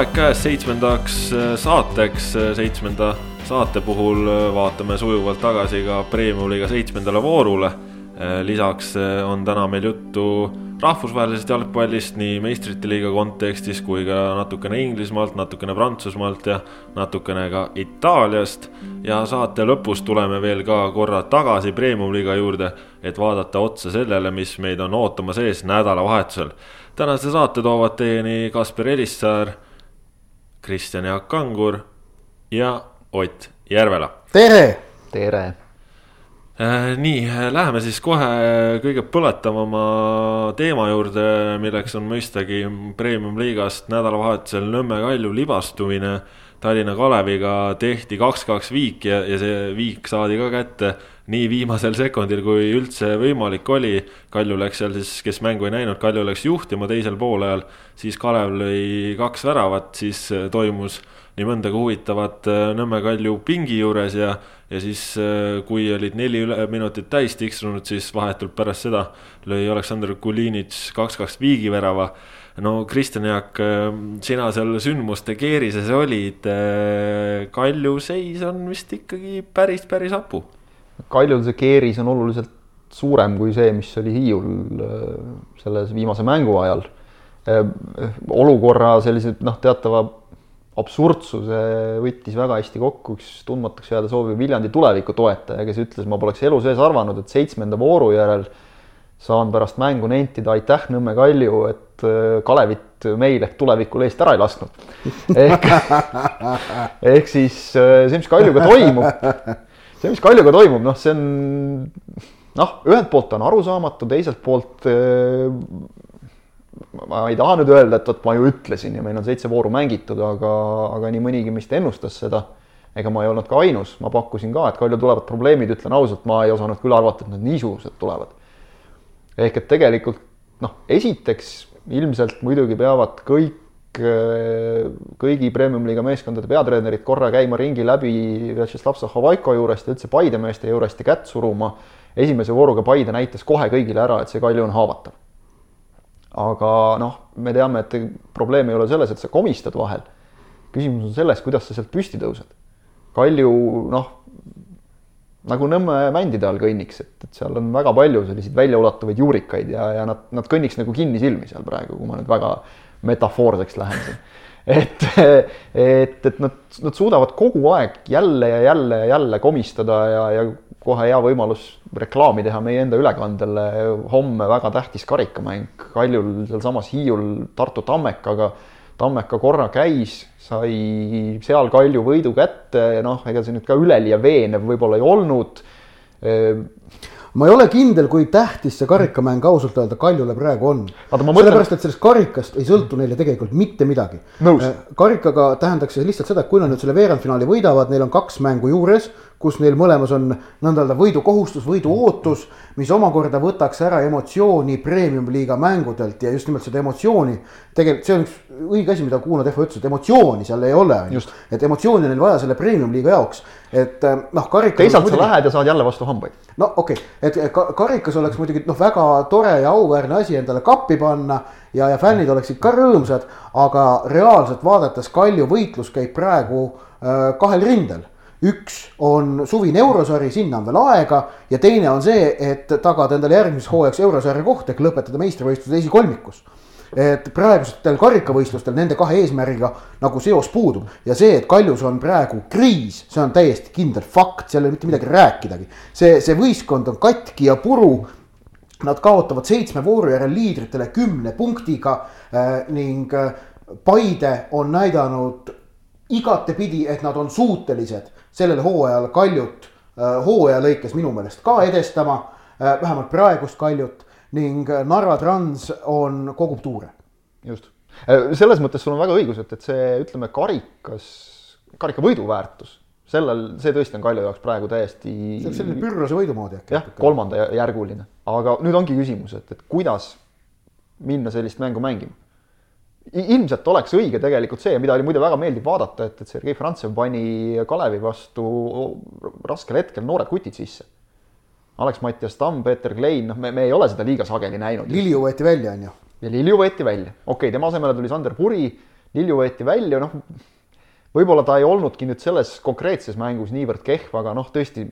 aeg käes seitsmendaks äh, saateks, äh, seitsmenda saate puhul äh, vaatame sujuvalt tagasi ka Premium-liiga seitsmendale voorule. lisaks on täna meil juttu rahvusvahelisest jalgpallist nii meistrite liiga kontekstis kui ka natukene Inglismaalt, natukene Prantsusmaalt ja natukene ka Itaaliast. ja saate lõpus tuleme veel ka korra tagasi premium-liiga juurde, et vaadata otsa sellele, mis meid on ootamas ees nädalavahetusel. tänase saate toovad teieni Kaspar Elissaar, Kristjan Jaak Kangur ja Ott Järvela. tere! tere! Äh, nii, läheme siis kohe kõige põletavama teema juurde, milleks on mõistagi premium-liigast nädalavahetusel Nõmme Kalju libastumine. Tallinna Kaleviga tehti kaks-kaks viik ja, ja see viik saadi ka kätte nii viimasel sekundil, kui üldse võimalik oli. Kalju läks seal siis, kes mängu ei näinud, Kalju läks juhtima teisel poolajal, siis Kalev lõi kaks väravat, siis toimus nii mõndagi huvitavat Nõmme Kalju pingi juures ja ja siis, äh, kui olid neli minutit täis tiksunud, siis vahetult pärast seda lõi Aleksandr Kulinitš kaks-kaks viigivärava. no Kristjan Jaak, äh, sina seal sündmuste keerises olid. Äh, Kalju seis on vist ikkagi päris, päris hapu. Kaljul see keeris on oluliselt suurem kui see, mis oli Hiiul selles viimase mängu ajal. olukorra sellised noh, teatava absurdsuse võttis väga hästi kokku üks tundmatuks jääda sooviv Viljandi tuleviku toetaja, kes ütles, ma poleks elu sees arvanud, et seitsmenda vooru järel saan pärast mängu nentida aitäh, Nõmme Kalju, et äh, Kalevit meil ehk tulevikul eest ära ei lasknud. ehk, ehk siis äh, see, mis Kaljuga toimub, see, mis Kaljuga toimub, noh, see on noh, ühelt poolt on arusaamatu, teiselt poolt äh, ma ei taha nüüd öelda, et vot ma ju ütlesin ja meil on seitse vooru mängitud, aga, aga nii mõnigi meist ennustas seda. ega ma ei olnud ka ainus, ma pakkusin ka, et Kalju tulevad probleemid, ütlen ausalt, ma ei osanud küll arvata, et nad niisugused tulevad. ehk et tegelikult noh, esiteks ilmselt muidugi peavad kõik, kõigi premium-liiga meeskondade peatreenerid korra käima ringi läbi Vjatšeslav Zahovaiko juurest ja üldse Paide meeste juurest ja kätt suruma. esimese vooruga Paide näitas kohe kõigile ära, et see Kalju on haavatav aga noh, me teame, et probleem ei ole selles, et sa komistad vahel. küsimus on selles, kuidas sa sealt püsti tõused. Kalju noh, nagu Nõmme mändide all kõnniks, et, et seal on väga palju selliseid väljaulatuvaid juurikaid ja, ja nad, nad kõnniks nagu kinnisilmi seal praegu, kui ma nüüd väga metafoorseks lähen siin. et, et, et nad, nad suudavad kogu aeg jälle ja jälle ja jälle komistada ja, ja kohe hea võimalus reklaami teha meie enda ülekandele. homme väga tähtis karikamäng Kaljul sealsamas Hiiul Tartu Tammekaga. Tammeka korra käis, sai seal Kalju võidu kätte, noh, ega see nüüd ka üleliia veenev võib-olla ei olnud ma ei ole kindel, kui tähtis see karikamäng ausalt öelda Kaljule praegu on. sellepärast, et sellest karikast ei sõltu neile tegelikult mitte midagi. Äh, karikaga tähendaks see lihtsalt seda, et kui nad nüüd selle veerandfinaali võidavad, neil on kaks mängu juures, kus neil mõlemas on nõnda öelda võidukohustus, võiduootus, mis omakorda võtaks ära emotsiooni premium-liiga mängudelt ja just nimelt seda emotsiooni. tegelikult see on üks õige asi, mida Kuno Tehva ütles, et emotsiooni seal ei ole. et emotsiooni on neil vaja selle premium-liiga jaoks, et äh, noh, karikas. teisalt sa lähed ja saad jälle vastu hambaid. no okei okay., et karikas oleks muidugi noh, väga tore ja auväärne asi endale kappi panna ja, ja fännid oleksid ka rõõmsad, aga reaalselt vaadates Kalju võitlus käib praegu äh, kahel rindel üks on suvine eurosari, sinna on veel aega ja teine on see, et tagada endale järgmiseks hooajaks eurosarja koht ehk lõpetada meistrivõistluse esikolmikus et praegustel karikavõistlustel nende kahe eesmärgiga nagu seos puudub ja see, et Kaljus on praegu kriis, see on täiesti kindel fakt, seal ei ole mitte midagi rääkidagi. see, see võistkond on katki ja puru. Nad kaotavad seitsme vooru järel liidritele kümne punktiga äh, ning äh, Paide on näidanud igatepidi, et nad on suutelised sellel hooajal Kaljut äh, hooaja lõikes minu meelest ka edestama äh,, vähemalt praegust Kaljut ning Narva Trans on, kogub tuure. just, äh, selles mõttes sul on väga õigus, et, et see, ütleme, karikas, karika võiduväärtus, sellel, see tõesti on Kalju jaoks praegu täiesti. see on selline pürrase võidu moodi äkki. jah, kolmandajärguline, aga nüüd ongi küsimus, et, et kuidas minna sellist mängu mängima. Ilmselt oleks õige tegelikult see, mida oli muide väga meeldiv vaadata, et, et Sergei Frantsev pani Kalevi vastu raskel hetkel noored kutid sisse Alex Mattias Tamm, Peeter Klein, noh, me, me ei ole seda liiga sageli näinud. Lilju võeti välja, on ju. ja Lilju võeti välja, okei okay,, tema asemele tuli Sander Puri, Lilju võeti välja, noh võib-olla ta ei olnudki nüüd selles konkreetses mängus niivõrd kehv, aga noh, tõesti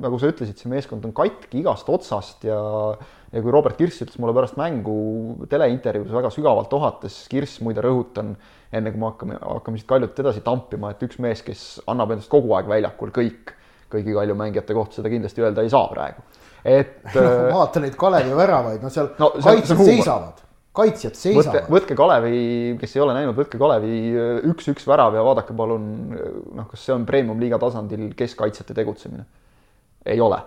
nagu sa ütlesid, see meeskond on katki igast otsast ja ja kui Robert Kirss ütles mulle pärast mängu teleintervjuus väga sügavalt ohates, Kirss muide rõhutan, enne kui me hakkame, hakkame siit Kaljut edasi tampima, et üks mees, kes annab endast kogu aeg väljakul kõik, kõigi Kalju mängijate kohta seda kindlasti öelda ei saa praegu. et no, vaata neid Kalevi väravaid, no seal no, kaitsjad seisavad kaitsjad seisavad. võtke Kalevi, kes ei ole näinud, võtke Kalevi äh, üks-üks värav ja vaadake palun, äh, noh, kas see on premium-liiga tasandil keskkaitsjate tegutsemine? ei ole.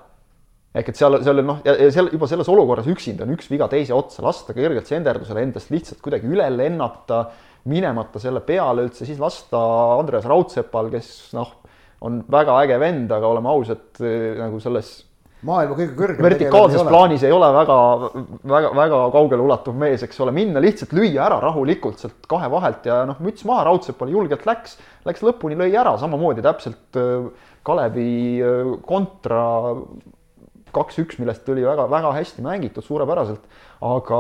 ehk et seal, seal noh, ja, ja seal juba selles olukorras üksinda on üks viga teise otsa, lasta kergelt senderdusele endast lihtsalt kuidagi üle lennata, minemata selle peale üldse, siis lasta Andreas Raudsepal, kes noh, on väga äge vend, aga oleme ausad, äh, nagu selles maailma kõige kõrgem. vertikaalses plaanis ei ole väga, väga, väga kaugele ulatuv mees, eks ole, minna lihtsalt lüüa ära rahulikult sealt kahe vahelt ja noh, müts maha, Raudsepale julgelt läks, läks lõpuni, lõi ära, samamoodi täpselt Kalevi kontra kaks-üks, millest tuli väga-väga hästi mängitud, suurepäraselt, aga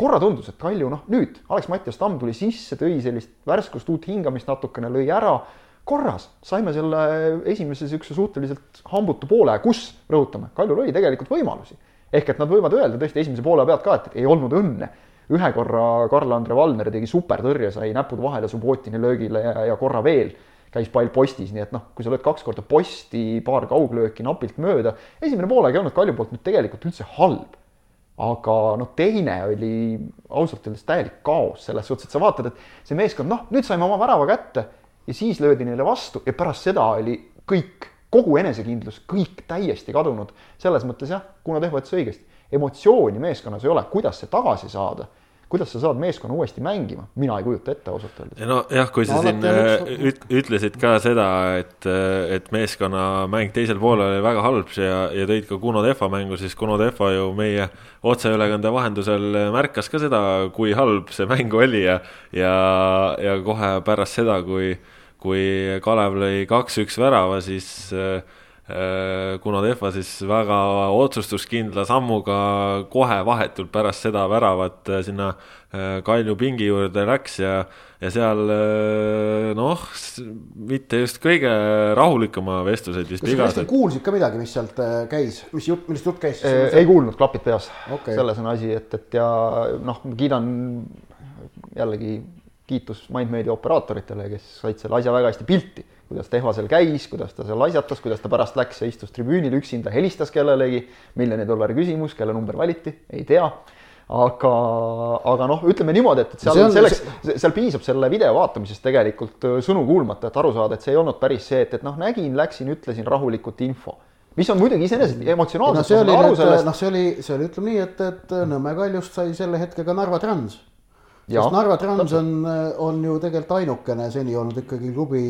korra tundus, et Kalju noh, nüüd Alex-Mattias Tamm tuli sisse, tõi sellist värskust, uut hingamist natukene, lõi ära korras, saime selle esimese niisuguse suhteliselt hambutu poole, kus, rõhutame, Kaljul oli tegelikult võimalusi. ehk et nad võivad öelda tõesti esimese poole pealt ka, et ei olnud õnne. ühe korra Karl-Andre Valner tegi supertõrje, sai näpud vahele Subbotini löögile ja, ja korra veel käis pall postis, nii et noh, kui sa lööd kaks korda posti, paar kauglööki napilt mööda, esimene poolaeg ei olnud Kalju poolt nüüd tegelikult üldse halb. aga noh, teine oli ausalt öeldes täielik kaos selles suhtes, et sa vaatad, et see meeskond, noh, nüüd saime oma värava kätte ja siis löödi neile vastu ja pärast seda oli kõik, kogu enesekindlus, kõik täiesti kadunud. selles mõttes jah, kuna Tehvo ütles õigesti, emotsiooni meeskonnas ei ole, kuidas see tagasi saada kuidas sa saad meeskonna uuesti mängima, mina ei kujuta ette ausalt öeldes. nojah, kui sa no, siin äh, üt, ütlesid ka seda, et, äh, et meeskonna mäng teisel poolel oli väga halb ja, ja tõid ka Kuno Tehva mängu, siis Kuno Tehva ju meie otseülekande vahendusel märkas ka seda, kui halb see mäng oli ja, ja, ja kohe pärast seda, kui kui Kalev lõi kaks-üks värava, siis äh, äh, Kuno Tehva siis väga otsustuskindla sammuga kohe vahetult pärast seda väravat äh, sinna Kalju pingi juurde läks ja, ja seal noh, mitte just kõige rahulikuma vestluseid vist igas. kas kuulsid ka midagi, mis sealt käis, mis jutt, millest jutt käis? ei kuulnud, klapid peas okay.. selles on asi, et, et ja noh, kiidan jällegi kiitus Mindmedia operaatoritele, kes said selle asja väga hästi pilti, kuidas Tehva seal käis, kuidas ta seal asjatas, kuidas ta pärast läks ja istus tribüünil üksinda, helistas kellelegi, miljoni dollari küsimus, kelle number valiti, ei tea aga, aga noh, ütleme niimoodi, et, et seal on, selleks, seal piisab selle video vaatamisest tegelikult äh, sõnu kuulmata, et aru saada, et see ei olnud päris see, et, et noh, nägin, läksin, ütlesin rahulikult info. mis on muidugi iseenesest emotsionaalselt no,. see oli, noh, see oli, see oli, ütleme nii, et, et Nõmme Kaljust sai selle hetkega Narva Trans sest Narva Trans on, on ju tegelikult ainukene seni olnud ikkagi klubi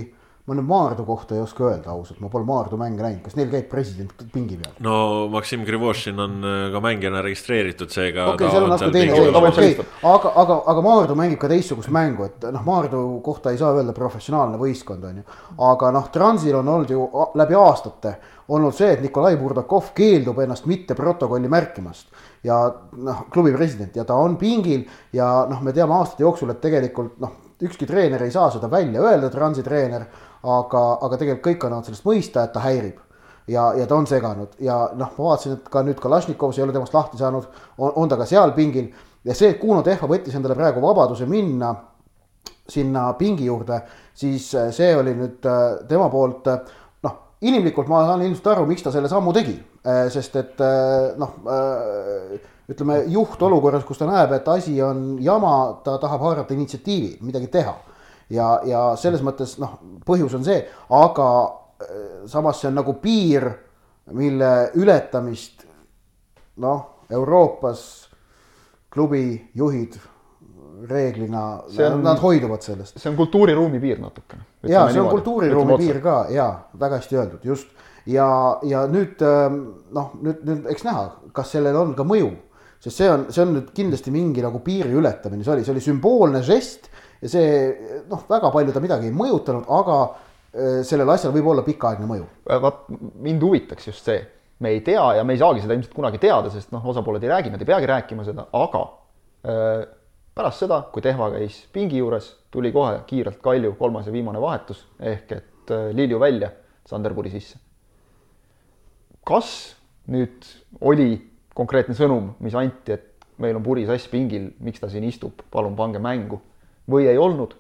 ma nüüd Maardu kohta ei oska öelda ausalt, ma pole Maardu mänge näinud, kas neil käib president pingi peal? no Maksim Grivošin on äh, ka mängijana registreeritud, seega okei okay,, seal on teine seis, okei okay., aga, aga, aga Maardu mängib ka teistsugust mängu, et noh, Maardu kohta ei saa öelda professionaalne võistkond, on ju. aga noh, Transil on olnud ju läbi aastate olnud see, et Nikolai Burdakov keeldub ennast mitte protokolli märkimast ja noh, klubi president ja ta on pingil ja noh, me teame aastate jooksul, et tegelikult noh, ükski treener ei saa seda välja öelda, Transi treener aga, aga tegelikult kõik annavad sellest mõista, et ta häirib. ja, ja ta on seganud ja noh, ma vaatasin, et ka nüüd Kalašnikovs ei ole temast lahti saanud, on, ta ka seal pingil ja see, et Kuno Tehva võttis endale praegu vabaduse minna sinna pingi juurde, siis äh, see oli nüüd äh, tema poolt äh, noh, inimlikult ma saan ilmselt aru, miks ta selle sammu tegi, sest et noh, ütleme juhtolukorras, kus ta näeb, et asi on jama, ta tahab haarata initsiatiivi, midagi teha ja, ja selles mõttes noh, põhjus on see, aga äh, samas see on nagu piir, mille ületamist noh, Euroopas klubi juhid reeglina, nad hoiduvad sellest. see on kultuuriruumi piir natukene. ja see on kultuuriruumi piir ka ja väga hästi öeldud, just. Ja, ja nüüd ähm, noh, nüüd, nüüd eks näha, kas sellel on ka mõju, sest see on, see on nüüd kindlasti mingi nagu piiri ületamine, see oli, see oli sümboolne žest ja see noh, väga palju ta midagi ei mõjutanud, aga äh, sellel asjal võib olla pikaaegne mõju. Vaat mind huvitaks just see, me ei tea ja me ei saagi seda ilmselt kunagi teada, sest noh, osapooled ei räägi, nad ei peagi rääkima seda, aga äh, pärast seda, kui Tehva käis pingi juures, tuli kohe kiirelt Kalju kolmas ja viimane vahetus. Ehk et äh, Lilju välja, Sanderburi sisse. Kas nüüd oli konkreetne sõnum, mis anti, et meil on puri sass pingil, miks ta siin istub, palun pange mängu või ei olnud?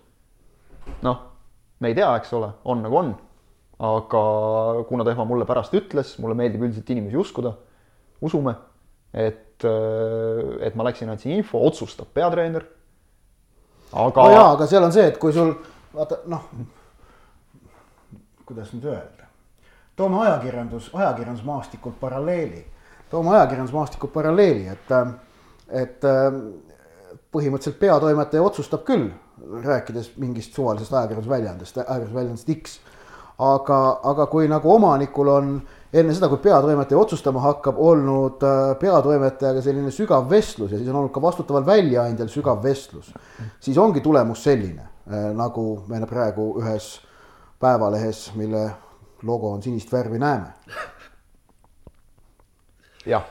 noh, me ei tea, eks ole, on nagu on. aga kuna Tehva mulle pärast ütles, mulle meeldib üldiselt inimesi uskuda, usume, et, et ma läksin, andsin info, otsustab peatreener. aga. no jaa, aga seal on see, et kui sul vaata noh, kuidas nüüd öelda, toome ajakirjandus, ajakirjandusmaastikult paralleeli, toome ajakirjandusmaastikult paralleeli, et, et põhimõtteliselt peatoimetaja otsustab küll, rääkides mingist suvalisest ajakirjandusväljaandest, ajakirjandusväljaandest X. aga, aga kui nagu omanikul on enne seda, kui peatoimetaja otsustama hakkab, olnud peatoimetajaga selline sügav vestlus ja siis on olnud ka vastutaval väljaandjal sügav vestlus, siis ongi tulemus selline, nagu me praegu ühes päevalehes, mille logo on sinist värvi, näeme. jah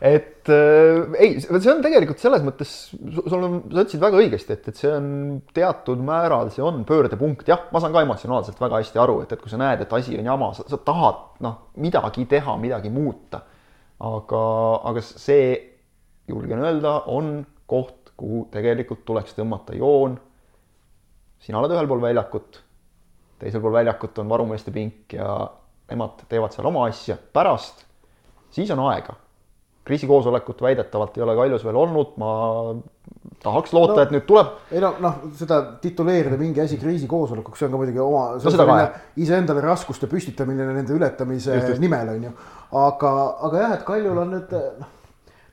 et äh, ei, see on tegelikult selles mõttes, sul on, sa ütlesid väga õigesti, et, et see on teatud määral, see on pöördepunkt, jah, ma saan ka emotsionaalselt väga hästi aru, et, et kui sa näed, et asi on jama, sa, tahad noh, midagi teha, midagi muuta. aga, aga see, julgen öelda, on koht, kuhu tegelikult tuleks tõmmata joon. sina oled ühel pool väljakut, teisel pool väljakut on varumeeste pink ja nemad teevad seal oma asja, pärast, siis on aega kriisikoosolekut väidetavalt ei ole Kaljus veel olnud, ma tahaks loota no,, et nüüd tuleb. ei no noh, seda tituleerida mingi asi kriisikoosolekuks, see on ka muidugi oma, no, iseendale raskuste püstitamine nende ületamise just, just. nimel on ju. aga, aga jah, et Kaljul on nüüd noh,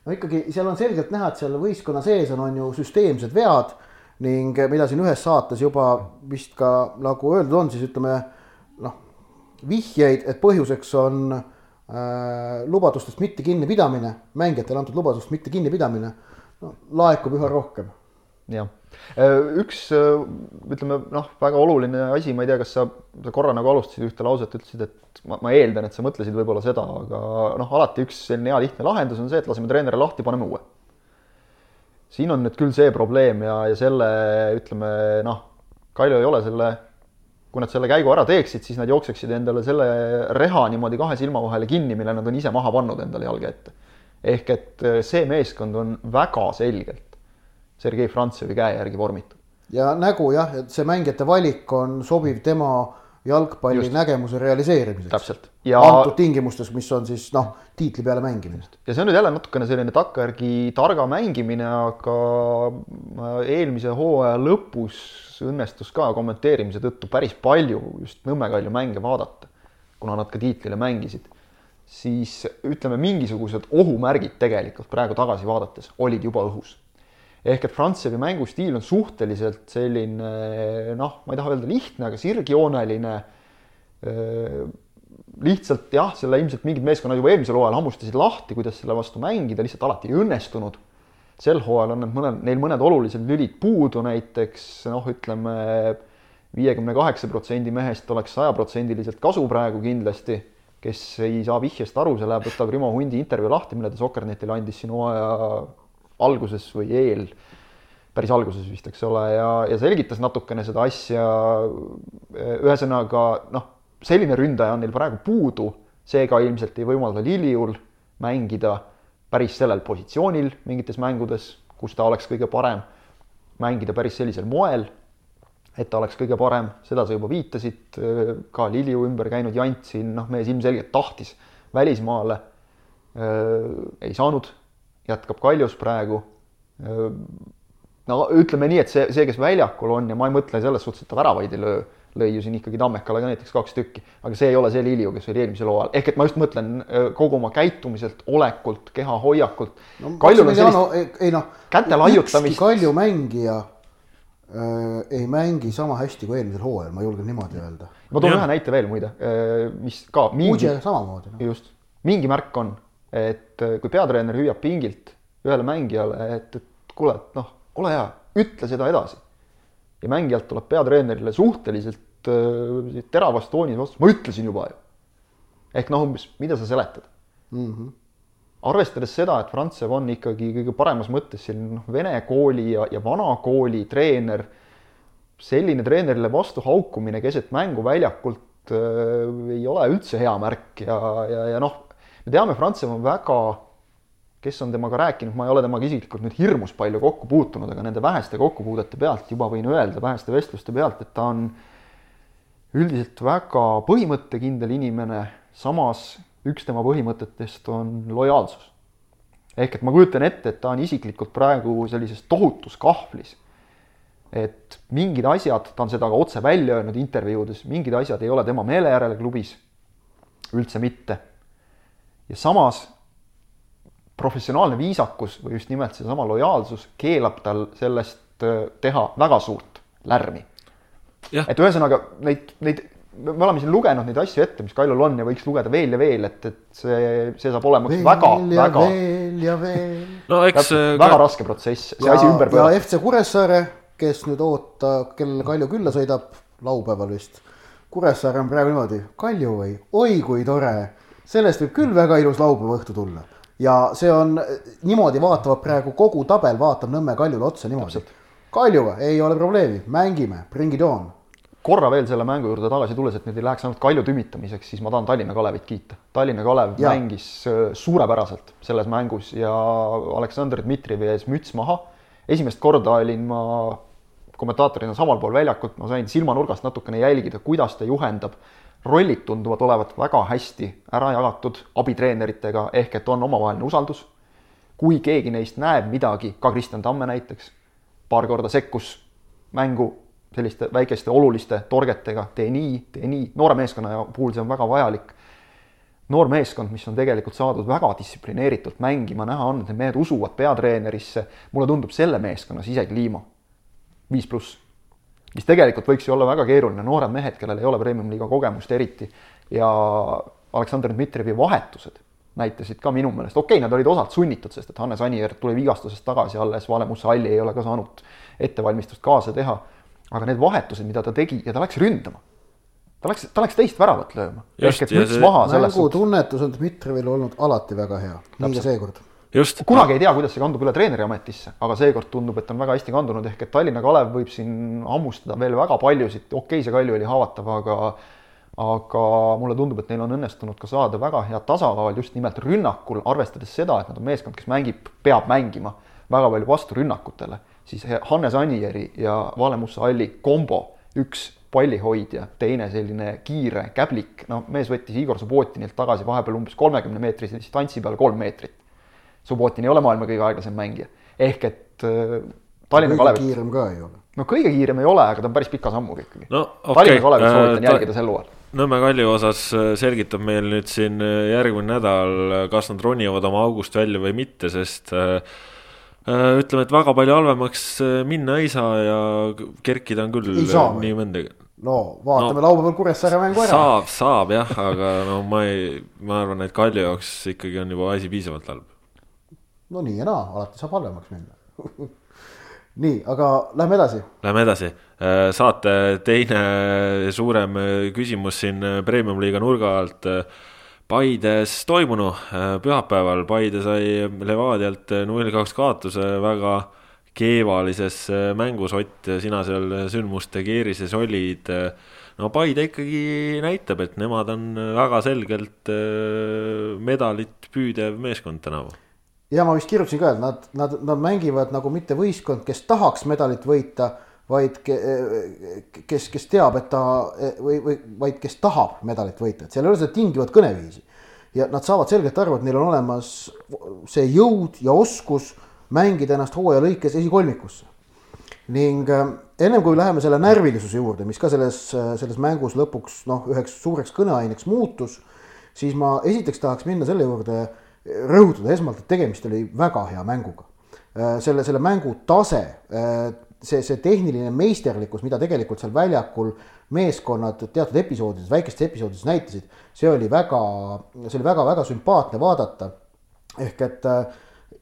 no ikkagi seal on selgelt näha, et seal võistkonna sees on, on ju süsteemsed vead ning mida siin ühes saates juba vist ka nagu öeldud on, siis ütleme noh, vihjeid, et põhjuseks on äh, lubadustest mitte kinnipidamine, mängijatele antud lubadustest mitte kinnipidamine, no laekub üha rohkem. jah, äh, üks äh, ütleme noh, väga oluline asi, ma ei tea, kas sa, sa korra nagu alustasid ühte lauset, ütlesid, et ma, ma eeldan, et sa mõtlesid võib-olla seda, aga noh, alati üks selline hea lihtne lahendus on see, et laseme treeneri lahti, paneme uue. Siin on nüüd küll see probleem ja, ja selle ütleme noh, Kaljo ei ole selle kui nad selle käigu ära teeksid, siis nad jookseksid endale selle reha niimoodi kahe silma vahele kinni, mille nad on ise maha pannud endale jalge ette. ehk et äh, see meeskond on väga selgelt Sergei Frantsevi käe järgi vormitud. ja nägu jah, et see mängijate valik on sobiv tema jalgpalli Just. nägemuse realiseerimiseks. ja antud tingimustes, mis on siis noh, tiitli peale mängimine. ja see on nüüd jälle natukene selline takkajärgi targa mängimine, aga eelmise hooaja lõpus õnnestus ka kommenteerimise tõttu päris palju just Nõmme Kalju mänge vaadata, kuna nad ka tiitlile mängisid, siis ütleme, mingisugused ohumärgid tegelikult praegu tagasi vaadates olid juba õhus. Ehk et Frantsevi mängustiil on suhteliselt selline noh, ma ei taha öelda lihtne, aga sirgjooneline. lihtsalt jah, selle ilmselt mingid meeskonnad juba eelmisel hooajal hammustasid lahti, kuidas selle vastu mängida, lihtsalt alati ei õnnestunud sel hooajal on need mõned, neil mõned olulised lülid puudu, näiteks noh, ütleme viiekümne kaheksa protsendi mehest oleks sajaprotsendiliselt kasu praegu kindlasti, kes ei saa vihjest aru, see läheb, võtab Rimo Hundi intervjuu lahti, mille ta Sokkernetile andis siin hooaja alguses või eel, päris alguses vist, eks ole, ja, ja selgitas natukene seda asja. ühesõnaga noh, selline ründaja on neil praegu puudu, seega ilmselt ei võimalda Liliul mängida päris sellel positsioonil mingites mängudes, kus ta oleks kõige parem, mängida päris sellisel moel, et ta oleks kõige parem, seda sa juba viitasid, ka Liliu ümber käinud jant siin, noh, mees ilmselgelt tahtis välismaale ei saanud, jätkab Kaljus praegu äh,. no ütleme nii, et see, see, kes väljakul on ja ma ei mõtle selles suhtes, et ta väravaid ei löö lõi ju siin ikkagi Tammekale ka näiteks kaks tükki, aga see ei ole see Lilju, kes oli eelmisel hooajal, ehk et ma just mõtlen kogu oma käitumiselt, olekult, kehahoiakult no,. Kaljul on sellist no, ei, ei noh, käte laiutamist. Kalju mängija äh, ei mängi sama hästi kui eelmisel hooajal, ma julgen niimoodi öelda. ma toon ja. ühe näite veel muide äh,, mis ka mingi. samamoodi no.. just, mingi märk on, et äh, kui peatreener hüüab pingilt ühele mängijale, et, et kuule, et noh, ole hea, ütle seda edasi ja mängijalt tuleb peatreenerile suhteliselt äh, teravas toonis vastu, ma ütlesin juba ju. ehk noh, umbes, mida sa seletad mm? -hmm. arvestades seda, et Frantsev on ikkagi kõige paremas mõttes selline noh, vene kooli ja, ja vana kooli treener, selline treenerile vastu haukumine keset mängu väljakult äh, ei ole üldse hea märk ja, ja, ja noh, me teame, Frantsev on väga, kes on temaga rääkinud, ma ei ole temaga isiklikult nüüd hirmus palju kokku puutunud, aga nende väheste kokkupuudete pealt juba võin öelda, väheste vestluste pealt, et ta on üldiselt väga põhimõttekindel inimene, samas üks tema põhimõtetest on lojaalsus. ehk et ma kujutan ette, et ta on isiklikult praegu sellises tohutus kahvlis. et mingid asjad, ta on seda ka otse välja öelnud intervjuudes, mingid asjad ei ole tema meele järele klubis, üldse mitte. Ja samas professionaalne viisakus või just nimelt seesama lojaalsus keelab tal sellest äh, teha väga suurt lärmi. et ühesõnaga neid, neid me oleme siin lugenud neid asju ette, mis Kailul on ja võiks lugeda veel ja veel, et, et see, see saab olema üks väga, väga. veel ja veel. no eks. väga ka... raske protsess, see ja, asi ümber pöörata. ja FC Kuressaare, kes nüüd oota, kellel Kalju külla sõidab, laupäeval vist. Kuressaare on praegu niimoodi, Kalju või, oi kui tore, sellest võib küll väga ilus laupäeva õhtu tulla. ja see on, niimoodi vaatavad praegu kogu tabel vaatab Nõmme Kaljule otsa niimoodi. Kalju, ei ole probleemi, mängime, bring it on korra veel selle mängu juurde tagasi tulles, et nüüd ei läheks ainult Kalju tümitamiseks, siis ma tahan Tallinna Kalevit kiita. Tallinna Kalev ja. mängis äh, suurepäraselt selles mängus ja Aleksandr Dmitrijevi ees müts maha. esimest korda olin ma kommentaatorina samal pool väljakut, ma sain silmanurgast natukene jälgida, kuidas ta juhendab. Rollid tunduvad olevat väga hästi ära jagatud abitreeneritega, ehk et on omavaheline usaldus. kui keegi neist näeb midagi, ka Kristjan Tamme näiteks, paar korda sekkus mängu selliste väikeste oluliste torgetega, tee nii, tee nii, noore meeskonna puhul see on väga vajalik. noor meeskond, mis on tegelikult saadud väga distsiplineeritult mängima, näha on, et need mehed usuvad peatreenerisse, mulle tundub selle meeskonna sisekliima viis pluss, mis tegelikult võiks ju olla väga keeruline, noored mehed, kellel ei ole premium-liiga kogemust eriti ja Aleksandr Dmitrijevi vahetused näitasid ka minu meelest, okei okay,, nad olid osalt sunnitud, sest et Hannes Anier tuli vigastusest tagasi alles, Vale Mussa-Alli ei ole ka saanud ettevalmistust kaasa teha aga need vahetused, mida ta tegi ja ta läks ründama. ta läks, ta läks teist väravat lööma. ehk et müts maha. mängutunnetus on Dmitrijevil olnud alati väga hea, nii ka seekord. Just. kunagi ei tea, kuidas see kandub üle treeneriametisse, aga seekord tundub, et on väga hästi kandunud, ehk et Tallinna Kalev võib siin hammustada veel väga paljusid, okei okay,, see Kalju oli haavatav, aga aga mulle tundub, et neil on õnnestunud ka saada väga hea tasakaal just nimelt rünnakul, arvestades seda, et nad on meeskond, kes mängib, peab mängima väga palju vastu rünnakutele siis Hannes Anieri ja Vale Musta Alli kombo, üks pallihoidja, teine selline kiire käblik, no mees võttis Igor Subbotinilt tagasi vahepeal umbes kolmekümne meetrise distantsi peale kolm meetrit. Subbotin ei ole maailma kõige aeglasem mängija, ehk et äh, Tallinna Kalev. kiirem ka ei ole. no kõige kiirem ei ole, aga ta on päris pika sammuga ikkagi no,. Okay. Tallinna Kalevit soovitan äh, jälgida sel hooajal. Nõmme Kalju osas äh, selgitab meil nüüd siin äh, järgmine nädal, kas nad ronivad oma august välja või mitte, sest äh, Äh, ütleme, et väga palju halvemaks äh, minna ei saa ja kerkida on küll nii mõndagi. no vaatame no, laupäeval Kuressaare mängu ära. saab, saab jah, aga no ma ei, ma arvan, et Kalju jaoks ikkagi on juba asi piisavalt halb. No nii ja naa, alati saab halvemaks minna nii, aga lähme edasi. Lähme edasi, äh, saate teine suurem küsimus siin premium-liiga nurga alt Paides toimunu äh, pühapäeval, Paide sai Levadialt null kaks kaotuse väga keevalises äh, mängus, Ott, sina seal sündmuste keerises olid. no Paide ikkagi näitab, et nemad on väga selgelt äh, medalit püüdev meeskond tänavu. Ja ma vist kirjutasin ka, et nad, nad, nad mängivad nagu mitte võistkond, kes tahaks medalit võita vaid kes, kes teab, et ta või, või vaid kes tahab medalit võita, et seal ei ole seda tingivat kõneviisi. ja nad saavad selgelt aru, et neil on olemas see jõud ja oskus mängida ennast hooaja lõikes esikolmikusse. ning äh, ennem kui läheme selle närvilisuse juurde, mis ka selles, selles mängus lõpuks noh, üheks suureks kõneaineks muutus, siis ma esiteks tahaks minna selle juurde, rõhutada esmalt, et tegemist oli väga hea mänguga äh, selle, selle mängu tase äh, see, see tehniline meisterlikkus, mida tegelikult seal väljakul meeskonnad teatud episoodides, väikestes episoodides näitasid, see oli väga, see oli väga-väga sümpaatne vaadata. ehk et äh,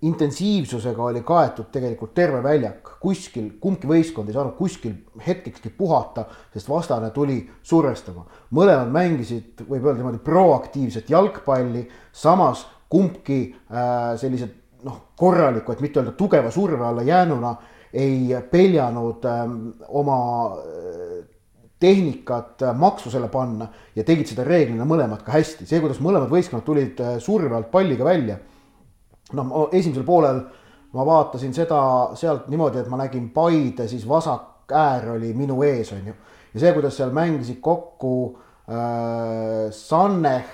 intensiivsusega oli kaetud tegelikult terve väljak, kuskil, kumbki võistkond ei saanud kuskil hetkekski puhata, sest vastane tuli survestama. mõlemad mängisid, võib öelda niimoodi proaktiivset jalgpalli, samas kumbki äh, sellised noh, korraliku, et mitte öelda tugeva surve alla jäänuna ei peljanud ähm, oma äh, tehnikat äh, maksusele panna ja tegid seda reeglina mõlemad ka hästi. see, kuidas mõlemad võistkonnad tulid surve alt palliga välja. noh, esimesel poolel ma vaatasin seda sealt niimoodi, et ma nägin Paide siis vasak äär oli minu ees, on ju. ja see, kuidas seal mängisid kokku äh, Sanneh,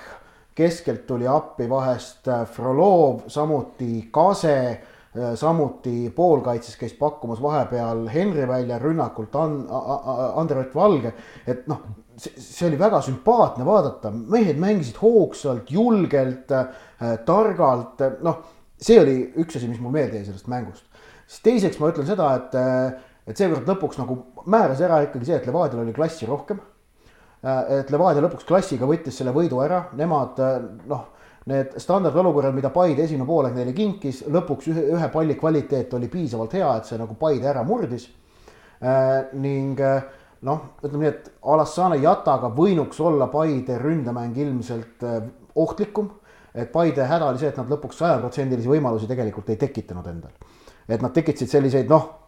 keskelt tuli appi vahest äh, Frolov, samuti Kase äh,, samuti poolkaitses käis pakkumas vahepeal Henri välja rünnakult An-, Andrei Valge, et noh, see oli väga sümpaatne vaadata, mehed mängisid hoogsalt, julgelt äh,, targalt, noh see oli üks asi, mis mul meelde jäi sellest mängust. siis teiseks ma ütlen seda, et, et seekord lõpuks nagu määras ära ikkagi see, et Levadial oli klassi rohkem. Et Levadia lõpuks klassiga võttis selle võidu ära, nemad noh, need standardolukorrad, mida Paide esimene poolek neile kinkis, lõpuks ühe, ühe palli kvaliteet oli piisavalt hea, et see nagu Paide ära murdis. ning noh, ütleme nii, et Alassane Jataga võinuks olla Paide ründemäng ilmselt ohtlikum et Paide häda oli see, et nad lõpuks sajaprotsendilisi võimalusi tegelikult ei tekitanud endal. et nad tekitasid selliseid noh,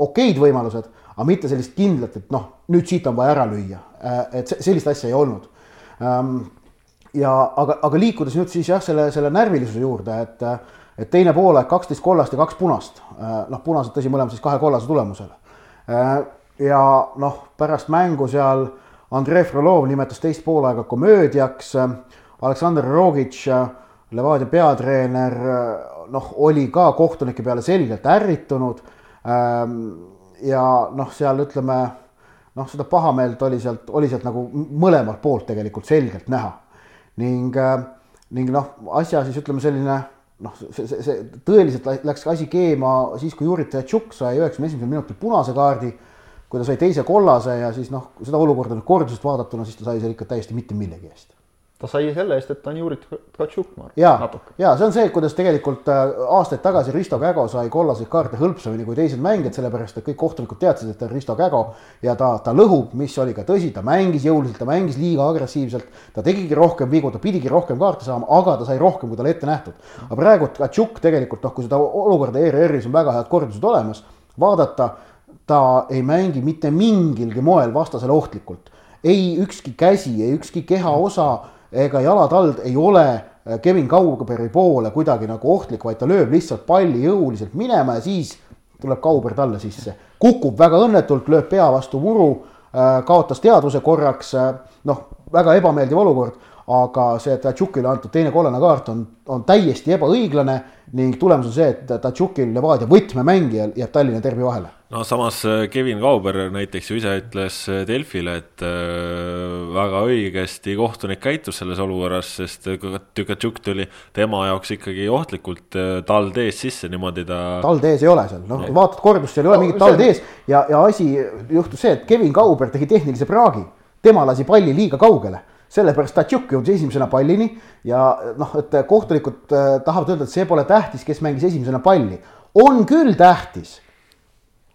okeid võimalused, aga mitte sellist kindlat, et noh, nüüd siit on vaja ära lüüa. Äh, et sellist asja ei olnud. Ähm, ja aga, aga liikudes nüüd siis jah, selle, selle närvilisuse juurde, et, et teine poolaeg kaksteist kollast ja kaks punast. Äh, noh, punased tõsi, mõlemad siis kahe kollase tulemusele. Äh, ja noh, pärast mängu seal Andrei Frolov nimetas teist poolaega komöödiaks Aleksandr Rogic, Levadia peatreener, noh, oli ka kohtunike peale selgelt ärritunud. Ähm, ja noh, seal ütleme noh, seda pahameelt oli sealt, oli sealt nagu mõlemalt poolt tegelikult selgelt näha. ning, äh, ning noh, asja siis ütleme selline noh, see, see, see tõeliselt läks asi keema siis, kui Juri Tšuk sai üheksakümne esimesel minutil punase kaardi. kui ta sai teise kollase ja siis noh, seda olukorda nüüd kordusest vaadatuna, siis ta sai seal ikka täiesti mitte millegi eest ta sai selle eest, et ta on Juri Tkatšuk, ma arvan. ja, ja see on see, kuidas tegelikult äh, aastaid tagasi Risto Kägo sai kollaseid kaarte hõlpsamini kui teised mängijad, sellepärast et kõik kohtunikud teadsid, et ta on Risto Kägo ja ta, ta lõhub, mis oli ka tõsi, ta mängis jõuliselt, ta mängis liiga agressiivselt, ta tegigi rohkem vigu, ta pidigi rohkem kaarte saama, aga ta sai rohkem, kui talle ette nähtud. aga praegu Tkatšuk tegelikult noh, kui seda olukorda ERR-is on väga head kordused olemas, vaadata, ta ei mängi mitte mingilgi moel vastasele ohtlikult. ei ükski käsi, ei ükski kehaosa ega jalatald ei ole äh, Kevin Kauberi poole kuidagi nagu ohtlik, vaid ta lööb lihtsalt palli jõuliselt minema ja siis tuleb Kauber talle sisse. kukub väga õnnetult, lööb pea vastu muru, äh, kaotas teadvuse korraks, äh, noh, väga ebameeldiv olukord, aga see Tatšukile antud teine kollane kaart on, on täiesti ebaõiglane ning tulemus on see, et Tatšukil Levadia võtmemängijal jääb Tallinna derbi vahele no samas äh, Kevin Kauber näiteks ju ise ütles äh, Delfile, et äh, väga õigesti kohtunik käitus selles olukorras, sest Tükatšuk tuli tema jaoks ikkagi ohtlikult tald ees sisse, niimoodi ta. tald ees ei ole seal, noh, vaatad kordust, seal ei ole no, mingit tald ees ja, ja asi juhtus see, et Kevin Kauber tegi tehnilise praagi, tema lasi palli liiga kaugele sellepärast Tatjuk jõudis esimesena pallini ja noh, et kohtunikud tahavad öelda, et see pole tähtis, kes mängis esimesena palli. on küll tähtis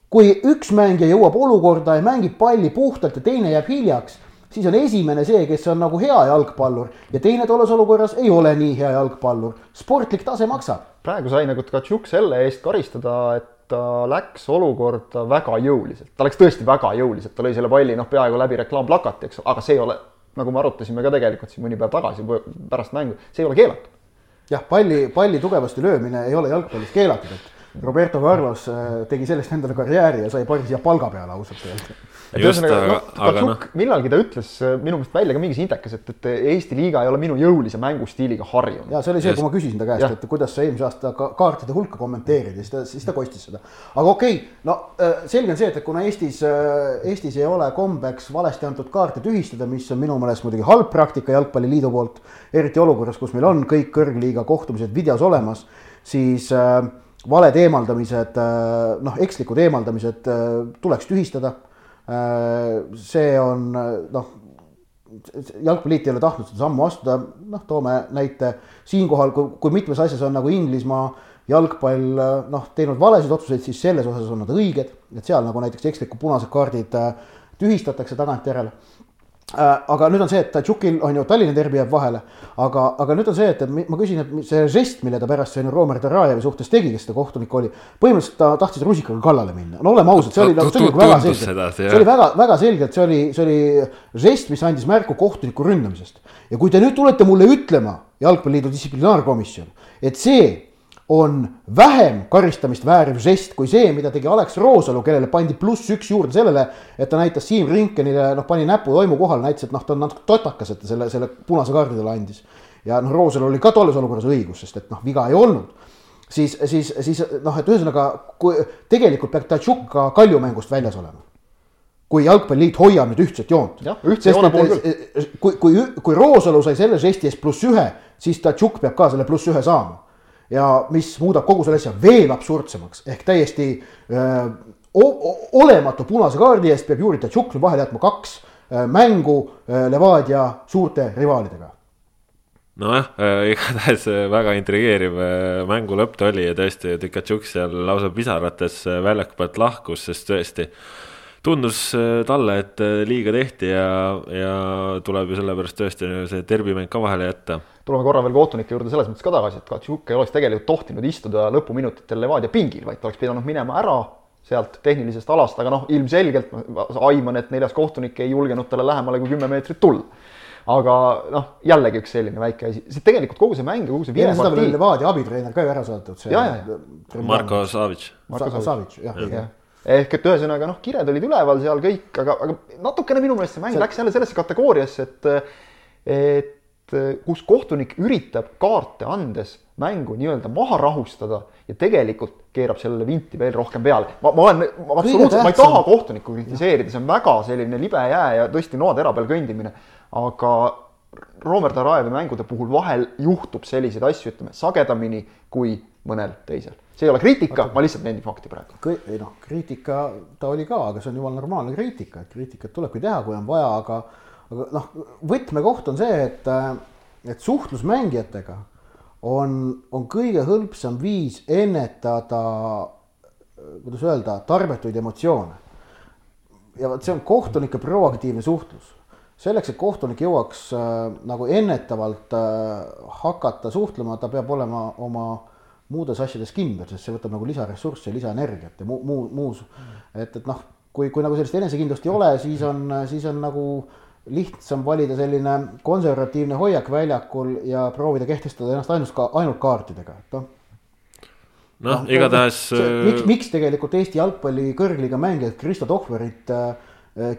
kui üks mängija jõuab olukorda ja mängib palli puhtalt ja teine jääb hiljaks, siis on esimene see, kes on nagu hea jalgpallur ja teine tolles olukorras ei ole nii hea jalgpallur. sportlik tase maksab. praegu sai nagu Tkatšuk selle eest karistada, et ta läks olukorda väga jõuliselt, ta läks tõesti väga jõuliselt, ta lõi selle palli noh, peaaegu läbi reklaamplakati, eks, aga see ei ole, nagu me arutasime ka tegelikult siin mõni päev tagasi pärast mängu, see ei ole keelatud. jah, palli, palli tugevasti löömine ei ole jalgpallis keelatud, et Roberto Carlos äh, tegi sellest endale karjääri ja sai päris hea palga peale ausalt öelda. ühesõnaga, noh, Katsuk no. millalgi ta ütles äh, minu meelest välja ka mingis intekas, et, et Eesti liiga ei ole minu jõulise mängustiiliga harjunud. ja see oli see, kui ma küsisin ta käest, et kuidas sa eelmise aasta ka kaartide hulka kommenteerid ja siis ta, siis ta kostis seda. aga okei okay,, no äh, selge on see, et kuna Eestis, Eestis ei ole kombeks valesti antud kaarte tühistada, mis on minu meelest muidugi halb praktika Jalgpalliliidu poolt, eriti olukorras, kus meil on kõik kõrgliiga kohtumised videos olemas, siis äh, valed eemaldamised, äh, noh, ekslikud eemaldamised äh, tuleks tühistada. Äh, see on noh, jalgpalliliit ei ole tahtnud seda sammu astuda, noh, toome näite siinkohal, kui, kui mitmes asjas on nagu Inglismaa jalgpall noh, teinud valesid otsuseid, siis selles osas on nad õiged, et seal nagu näiteks ekslikud punased kaardid tühistatakse tagantjärele. Äh, aga nüüd on see, et Tadžukil on ju Tallinna derbi jääb vahele, aga, aga nüüd on see, et, ma küsin, et see žest, mille ta pärast siin Romer Tarajevi suhtes tegi, kes ta kohtunik oli. põhimõtteliselt ta tahtis rusikaga kallale minna, no oleme ausad, see oli, see oli väga selgelt, see oli väga, väga selgelt, see oli, see oli žest, mis andis märku kohtuniku ründamisest. ja kui te nüüd tulete mulle ütlema, jalgpalliliidu distsiplinaarkomisjon, et see on vähem karistamist vääriv žest kui see, mida tegi Alex Roosalu, kellele pandi pluss üks juurde sellele, et ta näitas Siim Rinkenile, noh, pani näpu toimu kohale, näitas, et noh, ta on natuke totakas, et ta selle, selle punase kaardi talle andis. ja noh, Roosalul oli ka tolles olukorras õigus, sest et noh, viga ei olnud. siis, siis, siis noh, et ühesõnaga, kui tegelikult peab Tatšuk ka Kalju mängust väljas olema kui jalgpalliliit hoiab nüüd ühtset joont. kui, kui, kui Roosalu sai selle žesti eest pluss ühe, siis Tatšuk peab ka selle pluss ühe saama ja mis muudab kogu selle asja veel absurdsemaks. Ehk täiesti öö, olematu punase kaardi eest peab Juri Tatšukli vahele jätma kaks öö, mängu öö, Levadia suurte rivaalidega. Nojah igatahes väga intrigeeriv mängu lõpp ta oli ja tõesti, Tikatšuk seal lausa pisarates väljaku pealt lahkus, sest tõesti tundus talle, et liiga tehti ja, ja tuleb ju sellepärast tõesti see derbimäng ka vahele jätta tuleme korra veel kohtunike juurde selles mõttes ka tagasi, et Katšuk ei oleks tegelikult tohtinud istuda lõpuminutitel Levadia pingil, vaid ta oleks pidanud minema ära sealt tehnilisest alast, aga noh, ilmselgelt ma aiman, et neljas kohtunik ei julgenud talle lähemale kui kümme meetrit tulla. aga noh, jällegi üks selline väike asi, see tegelikult kogu see mäng ja kogu see viimane partii. seda Levadia abitreener ka ju ära saadetud. ja. Marko Savic. Marko Savic, jah, õige ehk et ühesõnaga noh, kired olid üleval seal kõik, aga, aga natukene minu meelest see mäng see... läks jälle sellesse kategooriasse, et et kus kohtunik üritab kaarte andes mängu nii-öelda maha rahustada ja tegelikult keerab sellele vinti veel rohkem peale. ma, ma olen, ma absoluutselt, ma ei taha kohtunikku kritiseerida, see on väga selline libe jää ja tõesti noatera peal kõndimine. aga Romer Tarajevi mängude puhul vahel juhtub selliseid asju, ütleme sagedamini kui mõnel teisel. see ei ole kriitika, ma lihtsalt nendin fakti praegu. ei noh, kriitika ta oli ka, aga see on jumala normaalne kriitika, et kriitikat tulebki teha, kui on vaja, aga aga noh, võtmekoht on see, et, et suhtlus mängijatega on, on kõige hõlpsam viis ennetada, kuidas öelda, tarbetuid emotsioone. ja vot see on kohtunike proaktiivne suhtlus. selleks, et kohtunik jõuaks äh, nagu ennetavalt äh, hakata suhtlema, ta peab olema oma muudes asjades kindel, sest see võtab nagu lisaressurssi ja lisaenergiat ja muu, muu, muus. et, et noh, kui, kui nagu sellist enesekindlust ei ole, siis on, siis on nagu äh, lihtsam valida selline konservatiivne hoiak väljakul ja proovida kehtestada ennast ainult ka ainult kaartidega, et noh. noh no, igatahes. miks, äh, miks tegelikult Eesti jalgpalli kõrgliiga mängijad Kristo Tohverit äh,